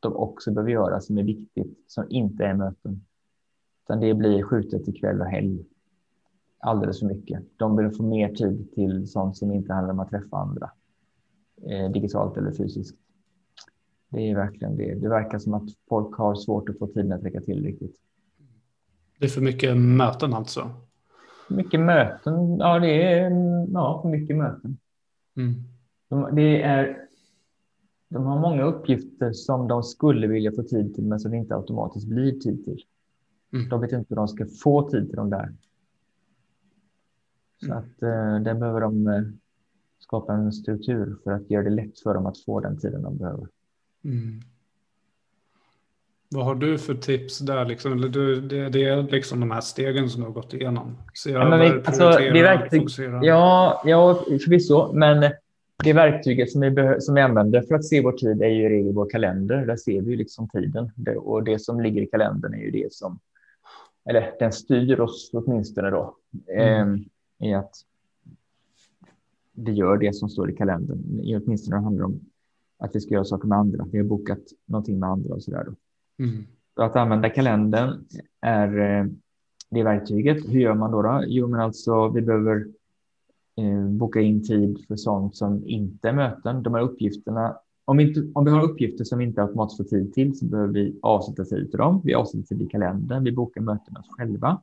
de också behöver göra, som är viktigt, som inte är möten. Utan det blir skjutet till kväll och helg. Alldeles för mycket. De vill få mer tid till sånt som inte handlar om att träffa andra. Eh, digitalt eller fysiskt. Det är verkligen det. Det verkar som att folk har svårt att få tiden att räcka till riktigt. Det är för mycket möten alltså? Mycket möten. Ja, det är ja, för mycket möten. Mm. De, det är, de har många uppgifter som de skulle vilja få tid till, men som inte automatiskt blir tid till. Mm. De vet inte hur de ska få tid till de där. Så mm. att eh, där behöver de eh, skapa en struktur för att göra det lätt för dem att få den tiden de behöver. Mm. Vad har du för tips där? Liksom? Eller du, det, det är liksom de här stegen som du har gått igenom. Se ja, men vi, alltså, det verktyg, ja, ja, förvisso. Men det verktyget som vi, som vi använder för att se vår tid är ju i regel vår kalender. Där ser vi liksom tiden. Det, och det som ligger i kalendern är ju det som... Eller den styr oss åtminstone då. Mm. Eh, I att det gör det som står i kalendern. Åtminstone när det handlar om att vi ska göra saker med andra. Vi har bokat någonting med andra och så där. Då. Mm. Att använda kalendern är eh, det verktyget. Hur gör man då? då? Jo, men alltså vi behöver eh, boka in tid för sånt som inte är möten. De här uppgifterna. Om vi, inte, om vi har uppgifter som vi inte automatiskt får tid till så behöver vi avsätta tid för dem. Vi avsätter tid i kalendern. Vi bokar mötena själva.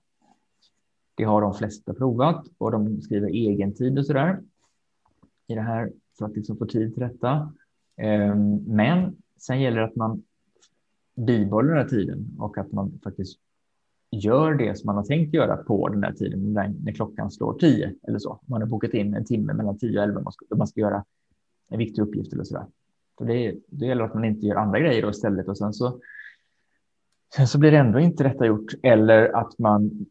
Det har de flesta provat och de skriver egen tid och så där i det här för att liksom få tid till detta. Ehm, men sen gäller det att man bibehåller den här tiden och att man faktiskt gör det som man har tänkt göra på den där tiden när klockan slår tio eller så. Man har bokat in en timme mellan tio och elva man ska, man ska göra en viktig uppgift eller så där. För det, det gäller att man inte gör andra grejer då istället och sen så sen så blir det ändå inte detta gjort eller att man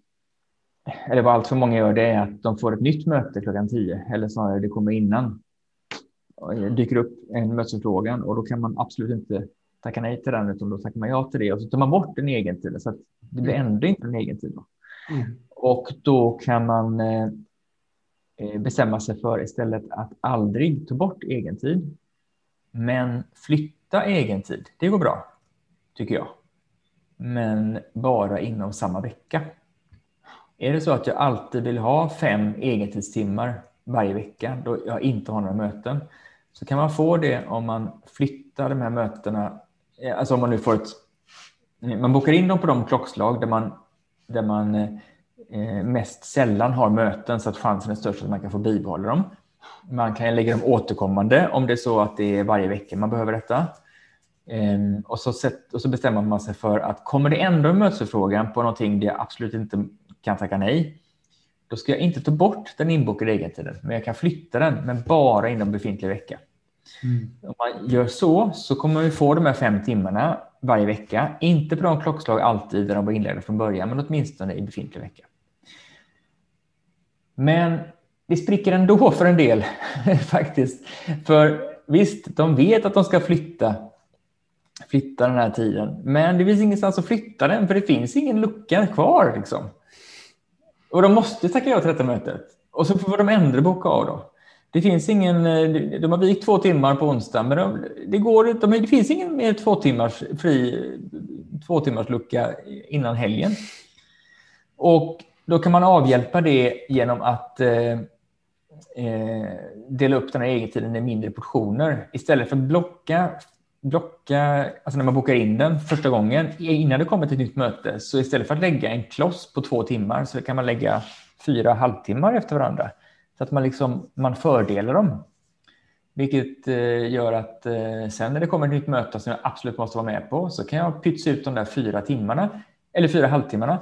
eller vad allt för många gör det är att de får ett nytt möte klockan tio eller snarare det kommer innan dyker upp en mötesförfrågan och då kan man absolut inte tacka nej till den, utan då tackar man ja till det och så tar man bort en egen tid så att det blir mm. ändå inte en egen tid. Då. Mm. Och då kan man eh, eh, bestämma sig för istället att aldrig ta bort egen tid, men flytta egen tid. Det går bra, tycker jag. Men bara inom samma vecka. Är det så att jag alltid vill ha fem egentidstimmar varje vecka då jag inte har några möten så kan man få det om man flyttar de här mötena eh, alltså om man nu får ett, man bokar in dem på de klockslag där man, där man eh, mest sällan har möten så att chansen är störst att man kan få bibehålla dem. Man kan lägga dem återkommande om det är så att det är varje vecka man behöver detta. Ehm, och, så set, och så bestämmer man sig för att kommer det ändå en mötesförfrågan på någonting där jag absolut inte kan tacka nej, då ska jag inte ta bort den inbokade egentiden, men jag kan flytta den, men bara inom befintlig vecka. Mm. Om man gör så, så kommer vi få de här fem timmarna varje vecka. Inte på de klockslag alltid där de var inlagda från början, men åtminstone i befintlig vecka. Men det spricker ändå för en del faktiskt. För visst, de vet att de ska flytta, flytta den här tiden, men det finns ingenstans att flytta den för det finns ingen lucka kvar. Liksom. Och de måste tacka ja till detta mötet. Och så får de ändra boka av då. Det finns ingen, eh, de har vikt två timmar på onsdag, men de, det, går, de, det finns ingen mer två timmars fri två timmars lucka innan helgen. Och då kan man avhjälpa det genom att eh, eh dela upp den här egentiden i mindre portioner. Istället för att blocka, blocka, alltså när man bokar in den första gången innan det kommer till ett nytt möte, så istället för att lägga en kloss på två timmar så kan man lägga fyra halvtimmar efter varandra. Så att man, liksom, man fördelar dem. Vilket eh, gör att eh, sen när det kommer ett nytt möte som jag absolut måste vara med på så kan jag pytsa ut de där fyra timmarna eller fyra halvtimmarna.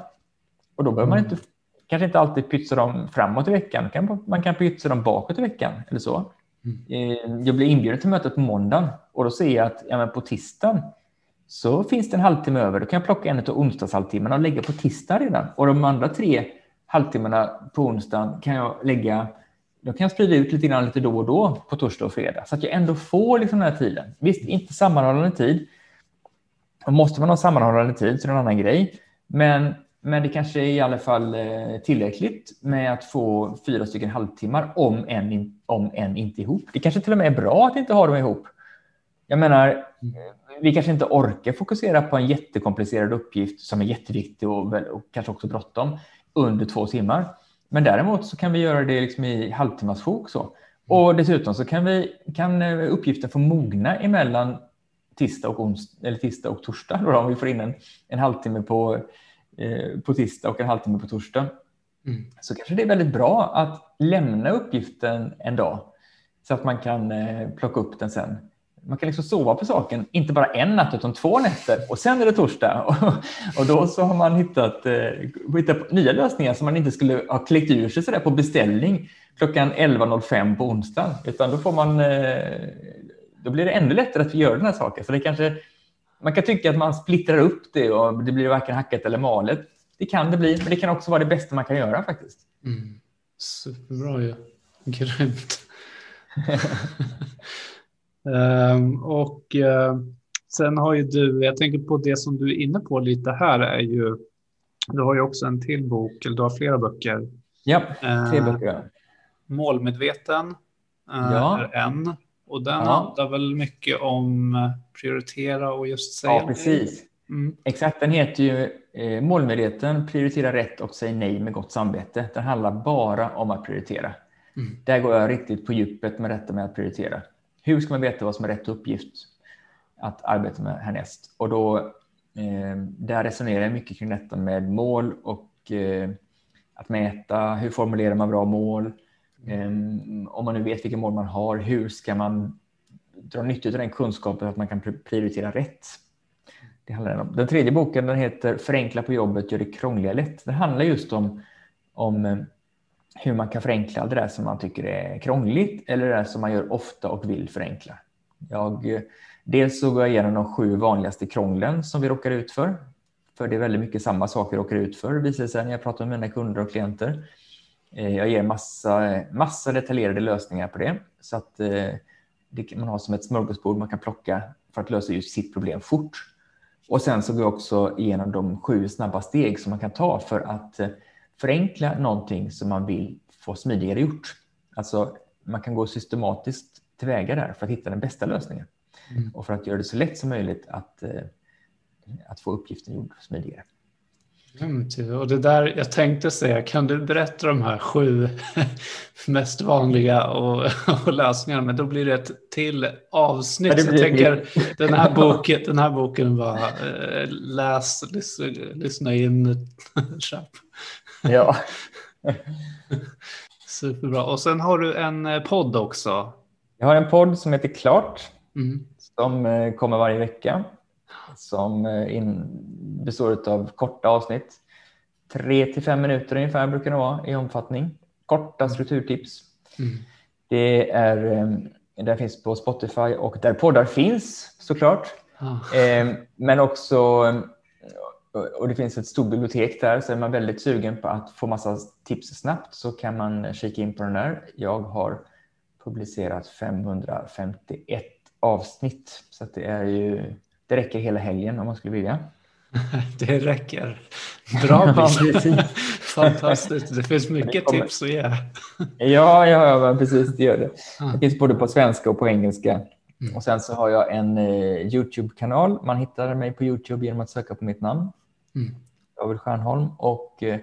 Och då behöver man mm. inte kanske inte alltid pytsa dem framåt i veckan. Man kan pytsa dem bakåt i veckan eller så. Mm. Jag blir inbjuden till mötet på måndagen och då ser jag att ja, på tisdagen så finns det en halvtimme över. Då kan jag plocka en av onsdagshalvtimmarna och lägga på tisdag redan. Och de andra tre halvtimmarna på onsdagen kan jag lägga då kan jag sprida ut lite grann lite då och då på torsdag och fredag så att jag ändå får liksom den här tiden. Visst, inte sammanhållande tid. Och måste man ha sammanhållande tid så är det en annan grej. Men men det kanske är i alla fall eh, tillräckligt med att få fyra stycken halvtimmar om en, om en inte ihop. Det kanske till och med är bra att inte ha dem ihop. Jag menar, eh, vi kanske inte orkar fokusera på en jättekomplicerad uppgift som är jätteviktig och, och kanske också bråttom under två timmar. Men däremot så kan vi göra det liksom i halvtimmarsjok så. Och dessutom så kan, vi, kan eh, uppgiften få mogna emellan tisdag och, onsdag, eller tisdag och torsdag. Då, om vi får in en, en halvtimme på på tisdag och en halvtimme på torsdag. Mm. Så kanske det är väldigt bra att lämna uppgiften en dag så att man kan eh, plocka upp den sen. Man kan liksom sova på saken, inte bara en natt utan två nätter och sen är det torsdag. Och, då så har man hittat, eh, hittat nya lösningar som man inte skulle ha klickt ur sig så där på beställning klockan 11.05 på onsdag. Utan då får man, då blir det ännu lättare att göra den här saken. Så det kanske man kan tycka att man splittrar upp det och det blir varken hackat eller malet. Det kan det bli, men det kan också vara det bästa man kan göra faktiskt. Mm. Superbra ju. Ja. Grymt. um, och uh, sen har ju du, jag tänker på det som du är inne på lite här är ju, du har ju också en till bok, eller du har flera böcker. Ja, tre uh, böcker. Målmedveten uh, ja. är en. Och den ja. handlar väl mycket om eh, prioritera och just säga Ja, precis. Mm. Exakt, den heter ju eh, Målmedveten, prioritera rätt och säg nej med gott samvete. Den handlar bara om att prioritera. Mm. Där går jag riktigt på djupet med detta med att prioritera. Hur ska man veta vad som är rätt uppgift att arbeta med härnäst? Och då, eh, där resonerar jag mycket kring detta med mål och eh, att mäta. Hur formulerar man bra mål? Ehm, om man nu vet vilka mål man har, hur ska man dra nytta av den kunskapen så att man kan prioritera rätt? Det handlar om. Den tredje boken den heter Förenkla på jobbet, gör det krångliga lätt. Den handlar just om, om eh, hur man kan förenkla det där som man tycker är krångligt eller det där som man gör ofta och vill förenkla. Jag, eh, dels så går jag igenom de sju vanligaste krånglen som vi råkar ut för. För det är väldigt mycket samma saker vi råkar ut för, visar sig när jag pratar med mina kunder och klienter. Eh, jag ger massa, massa detaljerade lösningar på det så att eh, det man ha som ett smörgåsbord man kan plocka för att lösa just sitt problem fort. Och sen så går jag också igenom de sju snabba steg som man kan ta för att eh, förenkla någonting som man vill få smidigare gjort. Alltså man kan gå systematiskt tillväga där för att hitta den bästa lösningen mm. och för att göra det så lätt som möjligt att, att få uppgiften gjord smidigare. Grymt Och det där, jag tänkte säga, kan du berätta de här sju mest vanliga och, och lösningarna? Men då blir det ett till avsnitt. Jag tänker, den här boken, den här boken var eh, läs, lyssna, lyssna in, köp. Ja. Superbra. Och sen har du en eh, podd också. Jag har en podd som heter Klart. Mm. Som eh, kommer varje vecka. Som in, består av korta avsnitt. Tre till fem minuter ungefär brukar det vara i omfattning. Korta mm. strukturtips. Mm. Det är, där finns på Spotify och där poddar finns såklart. Ah. Men också och det finns ett stort bibliotek där, så är man väldigt sugen på att få massa tips snabbt så kan man kika in på den där. Jag har publicerat 551 avsnitt, så det är ju, det räcker hela helgen om man skulle vilja. Det räcker. Bra ja, Fantastiskt. Det finns mycket det tips att ge. Ja, ja, ja, precis. Det gör det. Det finns både på svenska och på engelska. Mm. Och sen så har jag en eh, Youtube-kanal. Man hittar mig på Youtube genom att söka på mitt namn. Mm. David Stjärnholm och eh,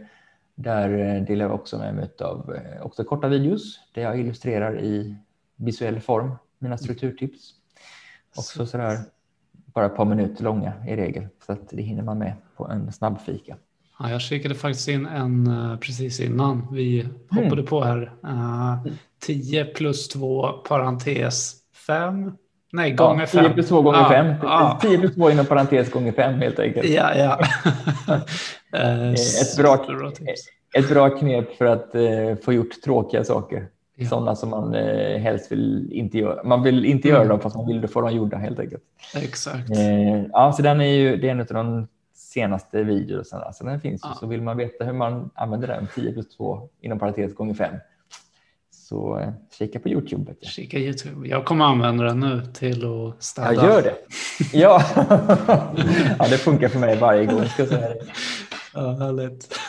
där eh, delar jag också med mig av eh, också korta videos där jag illustrerar i visuell form mina strukturtips. Också sådär bara ett par minuter långa i regel så att det hinner man med på en snabb fika. Ja, jag kikade faktiskt in en precis innan vi hoppade mm. på här. Uh, 10 plus 2 parentes 5 Nej, gånger 5. Ja, 10 plus 2 gånger 5. Ja, 10 plus 2 inom parentes gånger 5 helt enkelt. Ja, ja. Eh, ett, bra, ett bra knep för att uh, få gjort tråkiga saker. Ja. Sådana som man uh, helst vill inte göra. Man vill inte mm. göra dem fast man vill få dem gjorda helt enkelt. Exakt. Uh, ja, så den är ju det är en av de senaste videorna. Så den finns ja. Så vill man veta hur man använder den 10 plus 2 inom parentes gånger 5 så eh, kika på Youtube. Kika Youtube. Jag kommer använda den nu till att städa. Ja, gör det. Ja. ja, det funkar för mig varje gång. Ska säga det. Ja, härligt.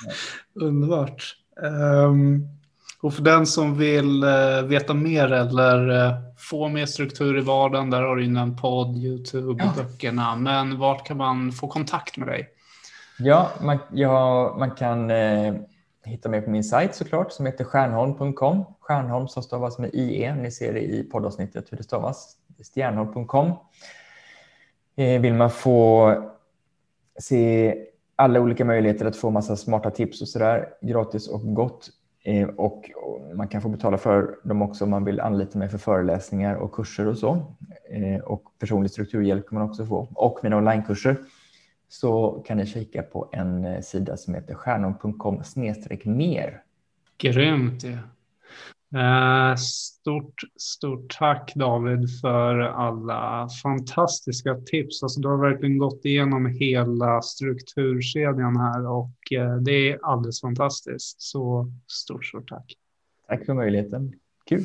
Underbart. Um, och för den som vill uh, veta mer eller uh, få mer struktur i vardagen, där har du en podd, Youtube, ja. böckerna. Men vart kan man få kontakt med dig? Ja, man, ja, man kan uh, hitta mig på min sajt såklart som heter stjärnholm.com. Stjärnholm som stavas med IE. Ni ser det i poddavsnittet hur det stavas. Stjärnholm.com. Eh, vill man få se alla olika möjligheter att få massa smarta tips och sådär gratis och gott. Eh, och man kan få betala för dem också om man vill anlita mig för föreläsningar och kurser och så. Eh, och personlig strukturhjälp kan man också få. Och mina onlinekurser så kan ni kika på en eh, sida som heter stjärnor.com mer. Grymt. Ja. Eh, stort, stort tack David för alla fantastiska tips. Alltså, du har verkligen gått igenom hela strukturkedjan här och eh, det är alldeles fantastiskt. Så stort, stort tack. Tack för möjligheten. Kul.